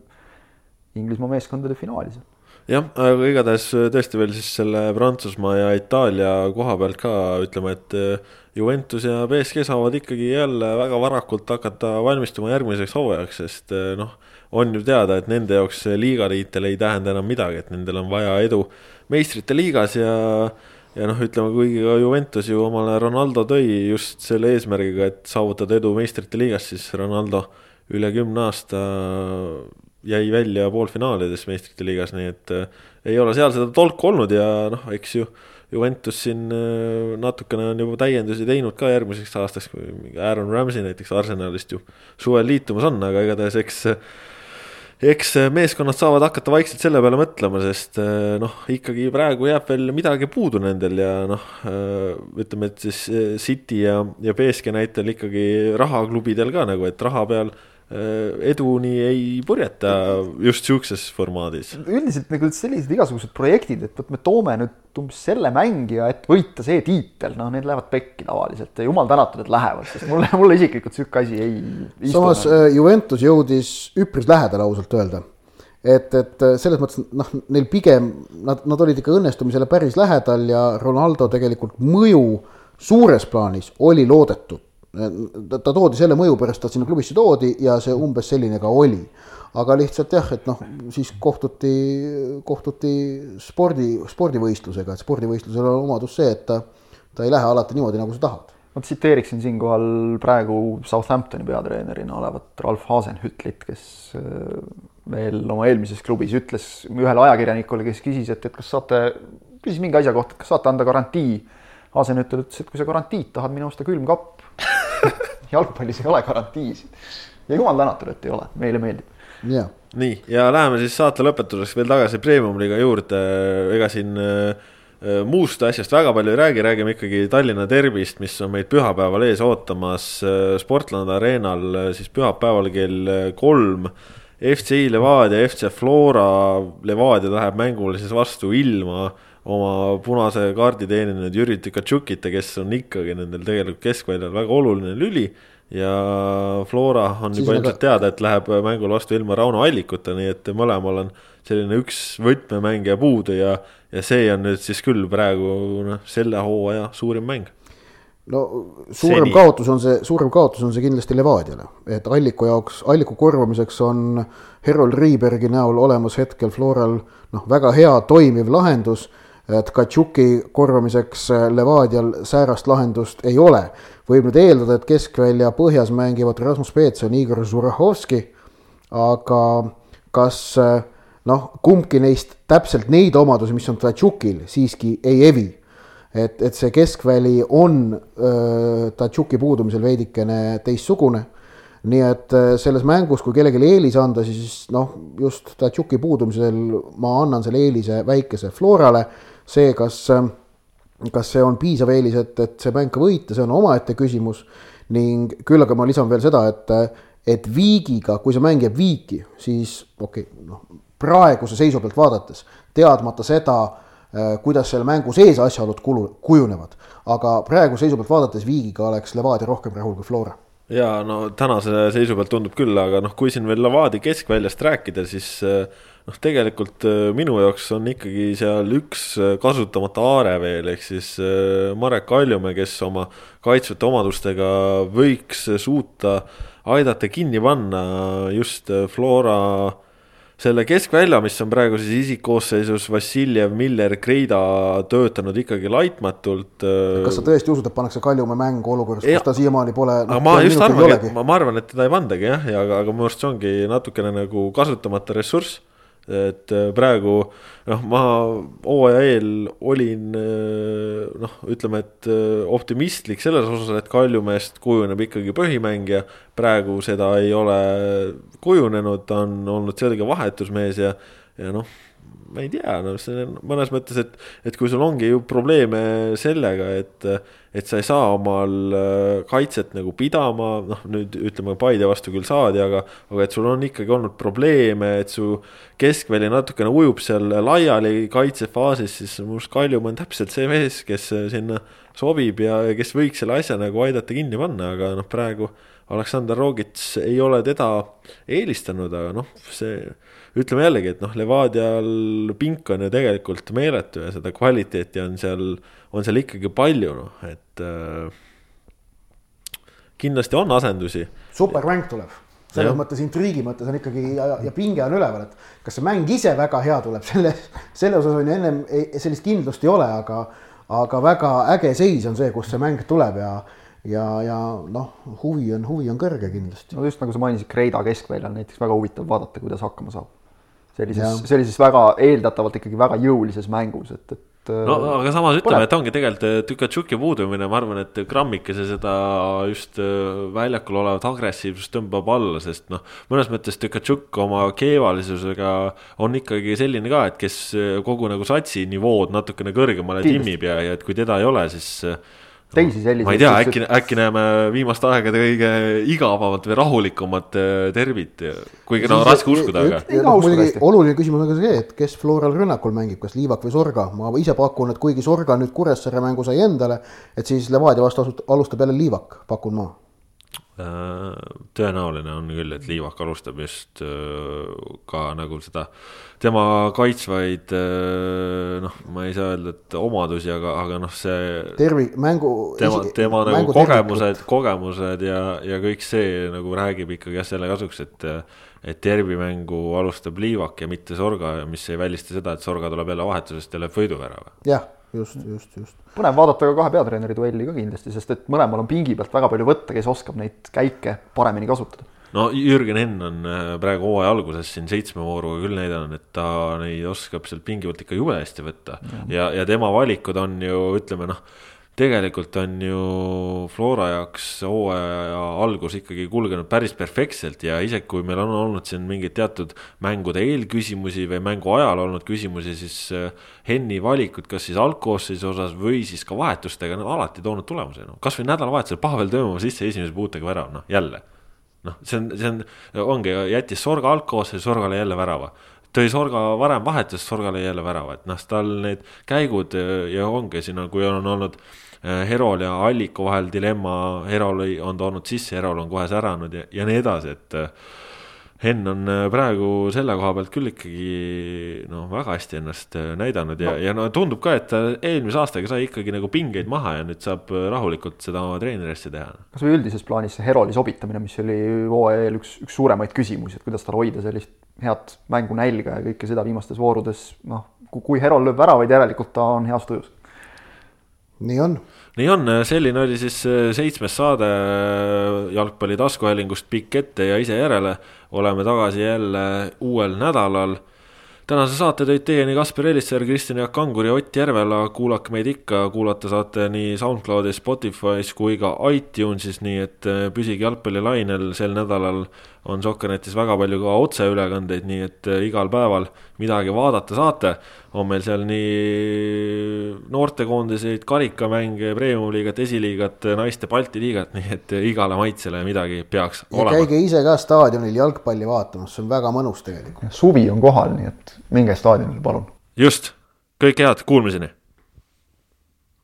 Inglismaa meeskondade finaali seal jah, aga igatahes tõesti veel siis selle Prantsusmaa ja Itaalia koha pealt ka ütleme, et eh, Juventus ja BSG saavad ikkagi jälle väga varakult hakata valmistuma järgmiseks hooajaks, sest eh, noh on ju teada, et nende jaoks liigatiitel ei tähenda enam midagi, et nendel on vaja edu meistrite liigas ja ja noh, ütleme, kuigi ka Juventus ju omale Ronaldo tõi just selle eesmärgiga, et saavutada edu meistrite liigas, siis Ronaldo üle kümne aasta jäi välja poolfinaalides meistrite liigas, nii et äh, ei ole seal seda tolku olnud ja noh, eks ju Juventus siin äh, natukene on juba täiendusi teinud ka järgmiseks aastaks, kui Aaron Ramsey näiteks Arsenalist ju suvel liitumas on, aga igatahes eks eks äh, meeskonnad saavad hakata vaikselt selle peale mõtlema, sest äh, noh, ikkagi praegu jääb veel midagi puudu nendel ja noh, äh, ütleme, et siis City ja, ja BSG näitel ikkagi rahaklubidel ka nagu, et raha peal eduni ei purjeta just sihukeses formaadis. üldiselt nagu sellised igasugused projektid, et vot me toome nüüd umbes selle mängija, et võita see tiitel, noh, need lähevad pekki tavaliselt ja jumal tänatud, et lähevad, sest mulle, mulle isiklikult sihuke asi ei. samas äh, Juventus jõudis üpris lähedale ausalt öelda. et, et äh, selles mõttes noh, neil pigem nad, nad olid ikka õnnestumisele päris lähedal ja Ronaldo tegelikult mõju suures plaanis oli loodetud ta, ta toodi selle mõju pärast, ta sinna klubisse toodi ja see umbes selline ka oli. aga lihtsalt jah, et noh, siis kohtuti, kohtuti spordi, spordivõistlusega, et spordivõistlusel on omadus see, et ta, ta ei lähe alati niimoodi, nagu sa tahad ma tsiteeriksin siinkohal praegu Southamptoni peatreenerina olevat Ralf Hasenhütlit, kes äh, veel oma eelmises klubis ütles ühele ajakirjanikule, kes küsis, et, et kas saate, küsis mingi asja kohta, et kas saate anda garantii. Hasenhüttel ütles, et kui sa garantiid tahad, mine osta külmkapp jalgpallis ei ole garantiisid. Ja jumal tänatud, et ei ole, meile meeldib. nii ja läheme siis saate lõpetuseks veel tagasi premium-liiga juurde, ega siin äh, Äh, muust asjast väga palju ei räägi, räägime ikkagi Tallinna derbist, mis on meid pühapäeval ees ootamas äh, Sportland Arenal siis pühapäeval kell kolm. FCI Levadia, FC Flora, Levadia läheb mängule siis vastu ilma oma punase kaardi teeninud Jüri Tükatšukita, kes on ikkagi nendel tegelikult keskväljal väga oluline lüli ja Flora on siis juba ilmselt aga... teada, et läheb mängul vastu ilma Rauno Allikuta, nii et mõlemal on selline üks võtmemängija puudu ja, ja see on nüüd siis küll praegu noh, selle hooaja suurim mäng. no suurem Seni. kaotus on see, suurem kaotus on see kindlasti Levadiale, et Alliku jaoks, Alliku korvamiseks on Herold Riibergi näol olemas hetkel Floral noh, väga hea toimiv lahendus et Katšuki korvamiseks Levadial säärast lahendust ei ole. võib nüüd eeldada, et keskvälja põhjas mängivad Rasmus Peetson, Igor Zurahovski, aga kas noh, kumbki neist täpselt neid omadusi, mis on Tatšukil, siiski ei evi. et, et see keskväli on Tatšuki puudumisel veidikene teistsugune. nii et selles mängus, kui kellelegi eelis anda, siis noh, just Tatšuki puudumisel ma annan selle eelise väikese Florale. See, kas, kas see on piisav eelis, et, et see mäng ka võita, see on omaette küsimus. ning küll aga ma lisan veel seda, et, et viigiga, kui see mäng jääb viiki, siis okei okay,, noh praeguse seisu pealt vaadates, teadmata seda, äh, kuidas selle mängu sees asjaolud kulu, kujunevad. aga praeguse seisu pealt vaadates Viigiga oleks Levadia rohkem rahul kui Flora. ja no tänase seisu pealt tundub küll, aga noh, kui siin veel Levadia keskväljast rääkida, siis äh, noh, tegelikult äh, minu jaoks on ikkagi seal üks kasutamata aare veel, ehk siis Marek Kaljumäe, kes oma kaitsvate omadustega võiks suuta aidata kinni panna just Flora selle keskvälja, mis on praegu siis isikkoosseisus Vassiljev, Miller, Kreida töötanud ikkagi laitmatult. Äh, kas sa tõesti usud, et pannakse Kaljumäe mängu olukorras, kus ta siiamaani pole no,? ma just arvangi, ma, ma arvan, et teda ei pandagi jah, ja aga, aga minu arust see ongi natukene nagu kasutamata ressurss et äh, praegu noh, ma hooaja eel olin äh, noh, ütleme, et äh, optimistlik selles osas, et Kaljumeest kujuneb ikkagi põhimängija. praegu seda ei ole kujunenud, ta on olnud selge vahetusmees ja, ja noh ma ei tea, no see on mõnes mõttes, et, et kui sul ongi ju probleeme sellega, et, et sa ei saa omal äh, kaitset nagu pidama, noh nüüd ütleme Paide vastu küll saadi, aga, aga et sul on ikkagi olnud probleeme, et su keskväli natukene ujub seal laiali kaitsefaasis, siis minu arust Kaljumaa on täpselt see mees, kes sinna sobib ja kes võiks selle asja nagu aidata kinni panna, aga noh, praegu Aleksandr Rogits ei ole teda eelistanud, aga noh, see ütleme jällegi, et noh, Levadial pink on ju tegelikult meeletu ja seda kvaliteeti on seal, on seal ikkagi palju, noh, et äh, kindlasti on asendusi. supermäng tuleb, selles ja. mõttes intriigi mõttes on ikkagi ja, ja pinge on üleval, et kas see mäng ise väga hea tuleb, selle, selle osas on ju ennem sellist kindlust ei ole, aga, aga väga äge seis on see, kus see mäng tuleb ja ja, ja noh, huvi on, huvi on kõrge kindlasti. no just nagu sa mainisid, Kreida keskväljal näiteks väga huvitav vaadata, kuidas hakkama saab sellises, sellises väga eeldatavalt ikkagi väga jõulises mängus, et, et. no aga samas ütleme, et ongi tegelikult äh, Tükatšuki puudumine, ma arvan, et grammikese seda just äh, väljakul olevat agressiivsust tõmbab alla, sest noh. mõnes mõttes Tükatšuk oma keevalisusega on ikkagi selline ka, et kes äh, kogu nagu satsi nivood natukene kõrgemale timmib ja, ja et kui teda ei ole, siis teisi selliseid. ma ei tea, äkki, äkki näeme viimaste aegade kõige igavamat või rahulikumat derbit, kuigi no raske uskuda, aga. muidugi oluline küsimus on ka see, et kes Floral rünnakul mängib, kas Liivak või Sorga, ma ise pakun, et kuigi Sorga nüüd Kuressaare mängu sai endale, et siis Levadia vastu alustab jälle Liivak, pakun ma tõenäoline on küll, et Liivak alustab just ka nagu seda tema kaitsvaid noh, ma ei saa öelda, et omadusi, aga, aga noh, see. tervi-, mängu. tema, tema nagu kogemused, kogemused ja, ja kõik see nagu räägib ikkagi jah selle kasuks, et. et derbimängu alustab Liivak ja mitte Sorga, mis ei välista seda, et Sorga tuleb jälle vahetusest ja lööb võiduvärava. jah just, just, just. põnev vaadata ka kahe peatreeneri duelli ka kindlasti, sest et mõlemal on pingi pealt väga palju võtta, kes oskab neid käike paremini kasutada. no Jürgen Henn on äh, praegu hooaja alguses siin seitsme vooruga küll näidanud, et ta neid oskab sealt pingi pealt ikka jube hästi võtta ja, ja, ja tema valikud on ju ütleme noh tegelikult on ju Flora jaoks hooaja algus ikkagi kulgenud päris perfektselt ja isegi kui meil on olnud siin mingeid teatud mängude eelküsimusi või mängu ajal olnud küsimusi, siis äh, Henni valikud, kas siis algkoosseisu osas või siis ka vahetustega, on alati toonud tulemuse, noh kasvõi nädalavahetusel Pavel Tõmmova sisse esimese puutega värav, noh jälle. noh, see on, see on, ongi, jättis Sorga algkoosseisu, Sorgale jälle värava tõi Sorga varem vahetusest, Sorgale jälle värava, et noh, tal need käigud äh, ja ongi siin, kui on olnud Äh, Herol ja Alliku vahel dilemma, Herol on toonud sisse, Herol on kohe säranud ja, ja nii edasi, et äh, Henn on äh, praegu selle koha pealt küll ikkagi noh, väga hästi ennast näidanud ja no., ja no tundub ka, et ta eelmise aastaga sai ikkagi nagu pingeid maha ja nüüd saab rahulikult seda oma treeneri asja teha. kas või üldises plaanis see Heroli sobitamine, mis oli hooaja eel üks, üks suuremaid küsimusi, et kuidas tal hoida sellist head mängunälga ja kõike seda viimastes voorudes, noh, kui Herol lööb väravaid, järelikult ta on heas tujus nii on. nii on, selline oli siis äh, seitsmes saade äh, jalgpalli taskuhäälingust Pikk ette ja ise järele. oleme tagasi jälle uuel nädalal. tänase saate tõid teieni Kaspar Elisser, Kristjan Jaak Kangur ja Ott Järvela. kuulake meid ikka, kuulata saate nii SoundCloudis, Spotify's kui ka iTunesis, nii et äh, püsige jalgpallilainel sel nädalal on Sokkernetis väga palju ka otseülekandeid, nii et äh, igal päeval midagi vaadata saate. on meil seal nii noortekoondiseid, karikamänge, premium-liigat, esiliigat, naiste Balti liigat, nii et äh, igale maitsele midagi peaks ja olema. käige ise ka staadionil jalgpalli vaatamas, see on väga mõnus tegelikult. suvi on kohal, nii et minge staadionile, palun. just, kõike head, kuulmiseni